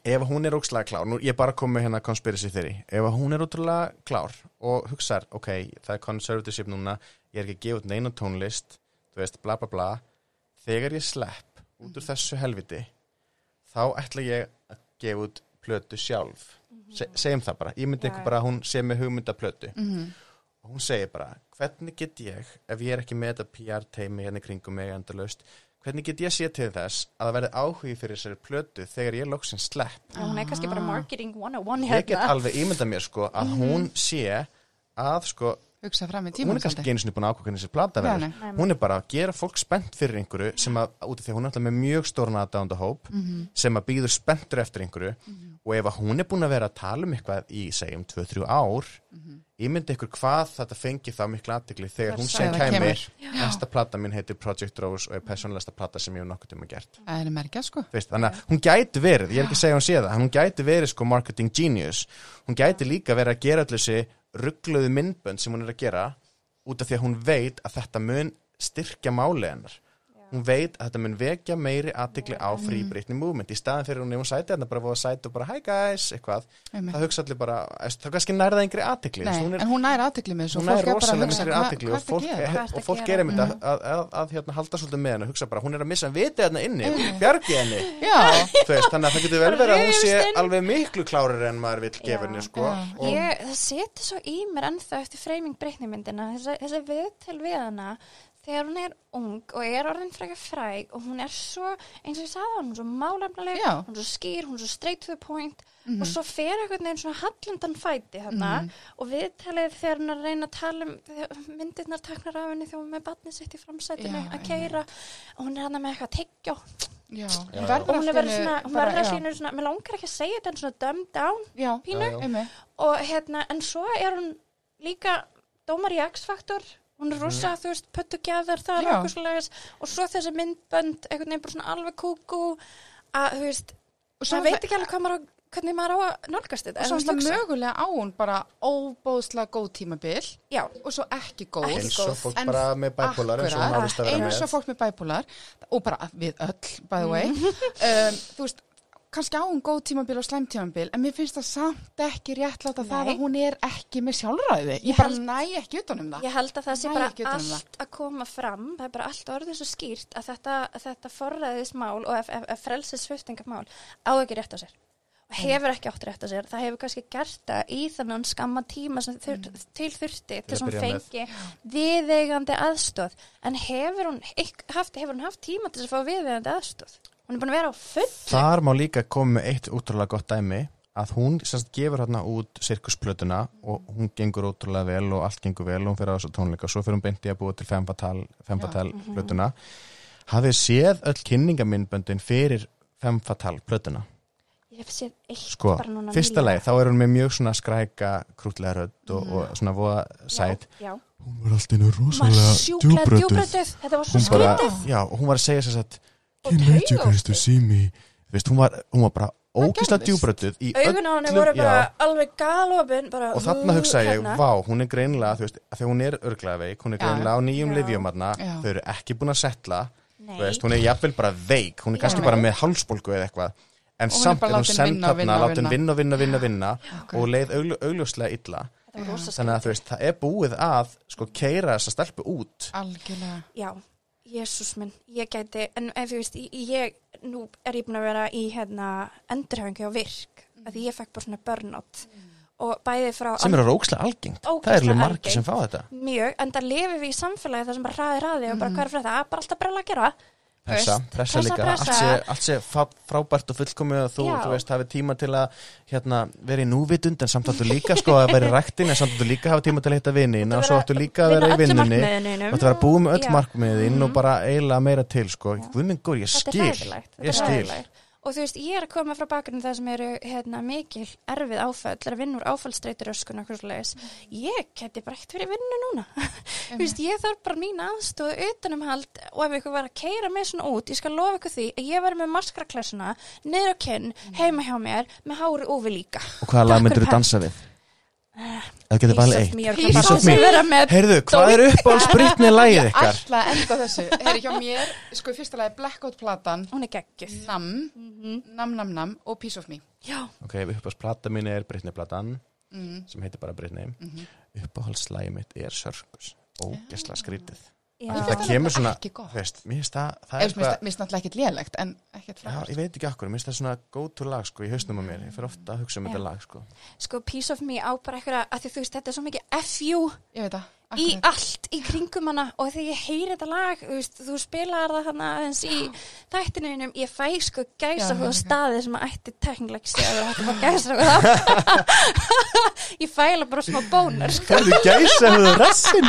ef hún er ókslega klár, nú ég bara komið hérna conspiracy theory, ef hún er ótrúlega klár og hugsar, ok, það er conservatorship núna, ég er ekki að gefa út neina tónlist, þú veist, bla bla bla þegar ég slepp út úr þessu helviti þá ætla ég að gefa út plötu sjálf. Se, segjum það bara, ég myndi ykkur já. bara hún sé með hugmynda plötu Mhm. og hún segir bara, hvernig get ég ef ég er ekki með þetta PR teimi hérna kringum mig endalaust, hvernig get ég sé til þess að það verði áhugi fyrir þessari plötu þegar ég loksins slepp? Og hún er kannski bara marketing 101 ég get hérna. alveg ímyndað mér sko að hún sé að sko, Hugsa fram í hún tíman er kannski einu sinni búin að ákvæða þessi plata Nei, verður hún er bara að gera fólk spennt fyrir einhverju sem að, út af því að hún er alltaf með mjög stóran aðdánda hóp Mhm. sem að býður spenntur eftir einhverju. Og ef að hún er búin að vera að tala um eitthvað í segjum 2-3 ár Mhm. ég myndi ykkur hvað þetta fengi þá miklu aðtikli þegar hún sem það kæmi. kemur. næsta plata mín heitir Project Rose og er persónulegsta plata sem ég hef nokkuð tíma gert. Er merkja sko. Veist, þannig að hún gæti verið, ég er ekki að segja hún sé það hún gæti verið sko marketing genius. Hún gæti líka verið að gera allir þessi ruggluðu myndbönd sem hún er að gera út af því að hún veit að þetta mun styrkja máli hennar hún veit að þetta mun vekja meiri aðtikli á Free Britney Movement. Í staðan fyrir hún ef hún sæti hérna bara fóða sæti og bara hi guys, eitthvað Einmitt. það hugsa allir bara, það er kannski nærða yngri aðtikli er, en hún nær aðtekli með þessu og hún fólk bara að rosalega hvað aðtikli og fólk, og að fólk gera? er einmitt að, að, að, að hérna, halda svolítið með henni og hugsa bara, hún er að missa vitið hérna inni, bjargi henni. Veist, þannig að það getur vel verið að hún sé alveg miklu klárir en maður vill gefa henni sko. og það setur svo í mér ennþá eftir þegar hún er ung og er orðin frekar fræg og hún er svo, eins og ég sagði hann, hún er svo málefnileg, Já. hún er svo skýr, hún er svo straight to the point og svo fer einhvern veginn svona hallendan fæti þarna og viðtalið þegar hún er að reyna að tala um myndirnar taknar af henni þegar hún er með batnið sitt í framsætinu að keira og hún er hann með eitthvað tyggjó já, Já, hún já. og hún er verið svona, hún verður að sínu svona, mér langar ekki að segja þetta en svona dumbed down já, pínu. Já, og hérna, en svo er hún líka dómar í X-faktor hún er rosa, þú veist, pöttugjafar þar og eitthvað svoleiðis. Og svo þessi myndbönd einhvern veginn bara svona alveg kúkú að, þú veist, maður veit ekki alveg hvað maður á, hvernig maður á að nálgast þetta og svo mögulega á hún bara óbóðslega góð tímabil já, og svo ekki góð. Eins og fólk En bara með bæpolar eins og fólk með bæpolar og bara við öll, by the way. Mhm. um, þú veist, kannski á hún góð tímabil og slæm tímabil, en mér finnst það samt ekki réttláta það Nei. að hún er ekki með sjálfræði, ég, Ég bara held- næ ekki utanum það. Ég held að það sé bara um allt að koma fram það er bara allt orðið svo skýrt að þetta, að þetta forræðismál og ef, ef, ef frelsisviftingamál á ekki rétt á sér og hefur ekki átt rétt á sér það hefur kannski gert það í þannig skamma tíma sem þur, til þurfti til að þess að hún fengi viðeigandi aðstóð en hefur hún, haft, hefur hún haft tíma til þess að fá viðeigandi aðstóð hún er búin að vera á full Þar má líka koma með eitt útrúlega gott dæmi að hún semst gefur hérna út sirkusplötuna og hún gengur ótrúlega vel og allt gengur vel og hún fyrir á þessu tónleika og svo fyrir hún beinti að búa til femfatal, femfatal plötuna. Hafið séð öll kynningamindböndin fyrir femfatal plötuna? Ég hef séð eitt sko, bara núna fyrsta lagi, þá er hún með mjög svona skræka krútlega rödd og, og svona voða sæt. já, já. hún var alltaf var svo hún bara, skrítið. Já, og hún var að segja sér að Me. Veist, hún, var, hún var bara augun á henni öllum- voru bara já. alveg galopin bara, og þarna hugsa ég, hérna. vá, hún er greinlega þú veist, því hún er örglega veik, hún er greinlega á nýjum livjum Já. þau eru ekki búin að setla. Veist, hún er jafnvel bara veik. Hún er kannski bara með hálsbólgu eða eitthvað. En Og samt er hún látin send vinna og þarna, og látin vinna. vinna, vinna, vinna og leið augl, augljóslega illa. Þannig að þú veist, það er búið að sko keira þessa stelpu út. Algjörlega. Já, jésús minn, ég gæti, en ef ég veist, ég- ég, nú er ég búin að vera í hérna endurhæfingu á virk, að því ég fekk bara svona burnout. Og bæði frá sem er rókslega algengt, það er alveg margir sem fá þetta. Mjög, en það lifið við í samfélagi þar sem bara hraði hraði og bara hvað er fyrir þetta, bara alltaf brella að gera pressa, pressa pressa, líka, pressa. allt sé, allt sé frábært og fullkomið og þú, þú veist, hafi tíma til að hérna, vera í núvitund en samt áttu líka sko að vera í ræktin en samt áttu líka að hafa tíma til að hitta vinnin og svo áttu líka að vera í vinnunni. og vera að búa með öll markmiðin og Mhm. bara eiginlega meira til sko, guðminn gór, ég skil. ég er skil. Og þú veist, ég er að koma frá bakgrunni það sem eru hérna, mikil erfið áföll er að vinna úr áfallstreitur öskun og hversu leiðis ég geti bara ekkert verið vinnu núna. Þú veist, ég þarf bara mín aðstóð utanumhald og ef ykkur var að keira mig svona út, ég skal lofa ykkur því að ég verði með maskaraklessuna, niður á kinn heima hjá mér, með hári úfi líka. Og hvaða lag fyrir þú dansa við? Það getur valið eitt. mér Piece bara of með Heyrðu, hvað er upp á spritni lagið Ég ykkar? að enda á þessu. Heyri hjá mér, sko fyrsta lagi Blackout platan. Hún er geggjuð. Nam, Mhm. nam, nam, nam og Piece of Me. Já, Ok, uppáhaldsplata mín er Britney platan mm. sem heitir bara Britney. Mhm. uppáhaldslægi mitt er Sörgus ógesla skrítið já. Það kemur það svona, ekki veist, það það Eða, er Mér eitthvað finnst náttúrulega ekkert lélegt en ekkert Já, frábært ég veit ekki akkur, mér finnst það svona go to lag sko í hausnum á mér, ég fyrir ofta að hugsa um Já. þetta lag sko. Sko Piece of Me á bara eitthvað að því þú veist, þetta er svo mikið FU Ég veit það í allt í kringum hana og þegar ég heyri þetta lag þú, veist, þú spilar það hann aðeins í þættinuðinum, ég fæ sko gæsa Já, þú ok. staði sem að ætti teknileg sé að vera hægt að fá gæsa þú ég fæla bara smá bónar sko. Það er gæsa höfðu rassin?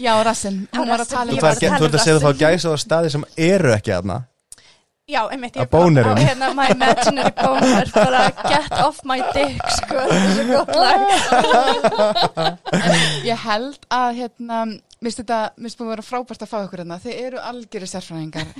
Já, rassinn, hún var að rassinn. tala Þú ert að um segja að fá gæsa á staði sem eru ekki aðna já, einmitt, Að ég bara á hérna my imaginary bónar bara get off my dick sko, þetta er svo gott lag. Ég held að hérna Mist þetta, mist búin að vera frábært að fá ykkur hérna. Þið eru algjöri sérfræðingar.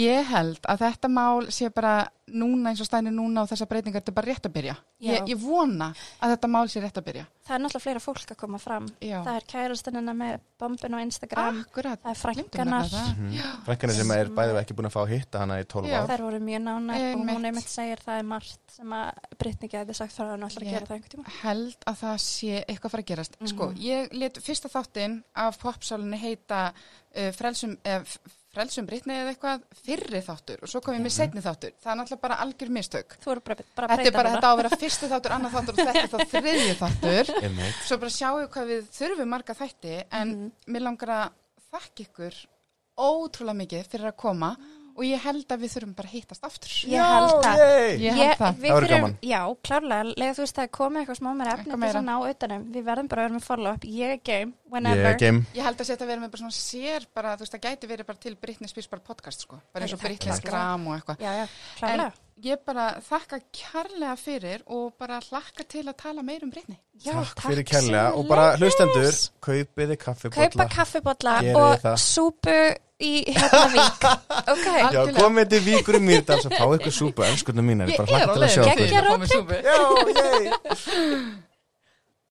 Ég held að þetta mál sé bara núna eins og stænir núna og þessar breytingar þetta er bara rétt að byrja. Ég, ég vona að þetta mál sé rétt að byrja. Það er náttúrulega fleira fólk að koma fram. Já. það er kærastennina með bombin á Instagram. Akkurat. Það er frænkanar nefnilega það. Frænkarnir sem er bæðið ekki búin að fá að hitta hana í 12 Já. ár. Þær voru mjög nánar og hún einmitt. segir það er margt sem að Brittany geti sagt frá hann og ætlar að gera það einhvern tíma. held að það sé eitthvað að fara að gerast. Mhm. sko, ég let fyrsta þáttinn af popsálinni heita uh, frelsum, uh, frelsum Britney eða eitthvað fyrri þáttur og svo kom ég með setni þáttur. Það er náttúrulega bara algjör mistök. Bara, bara þetta er bara þetta á að vera fyrsti þáttur, annar þáttur og þetta er þá þriðji þáttur. Svo bara sjáum við hvað við þurfum marga þætti en Mhm. mér langar að þakka ykkur ótrúlega mikið fyrir að koma og ég held að við þurfum bara að hittast aftur Ég held yay! ég held það við Það verður þurfum- gaman. Já, klárlega, leið þú veist það er komið eitthvað smá meira efni til þess að ná utanum. Við verðum bara að vera með follow-up. Ég er game, Ég whenever. er game Ég held að setja að vera með bara svona sér bara, þú veist, það gæti verið bara til Britney Spears bara podcast, sko. Bara eins og Britney. Gram og eitthvað. Já, já, klárlega. Ég bara þakka kærlega fyrir og bara hlakka til að tala meir um Britney. já, Takk fyrir kærlega og bara hlustendur kaupiði kaffibotla Kaupa kaffibotla og súpu í hérna vík. ok. Já, komið til Víkur í Mýrdals og fá ykkur súpu, elskurnar mínar, Ég bara er hlakka til að sjá að súpu. Já, yey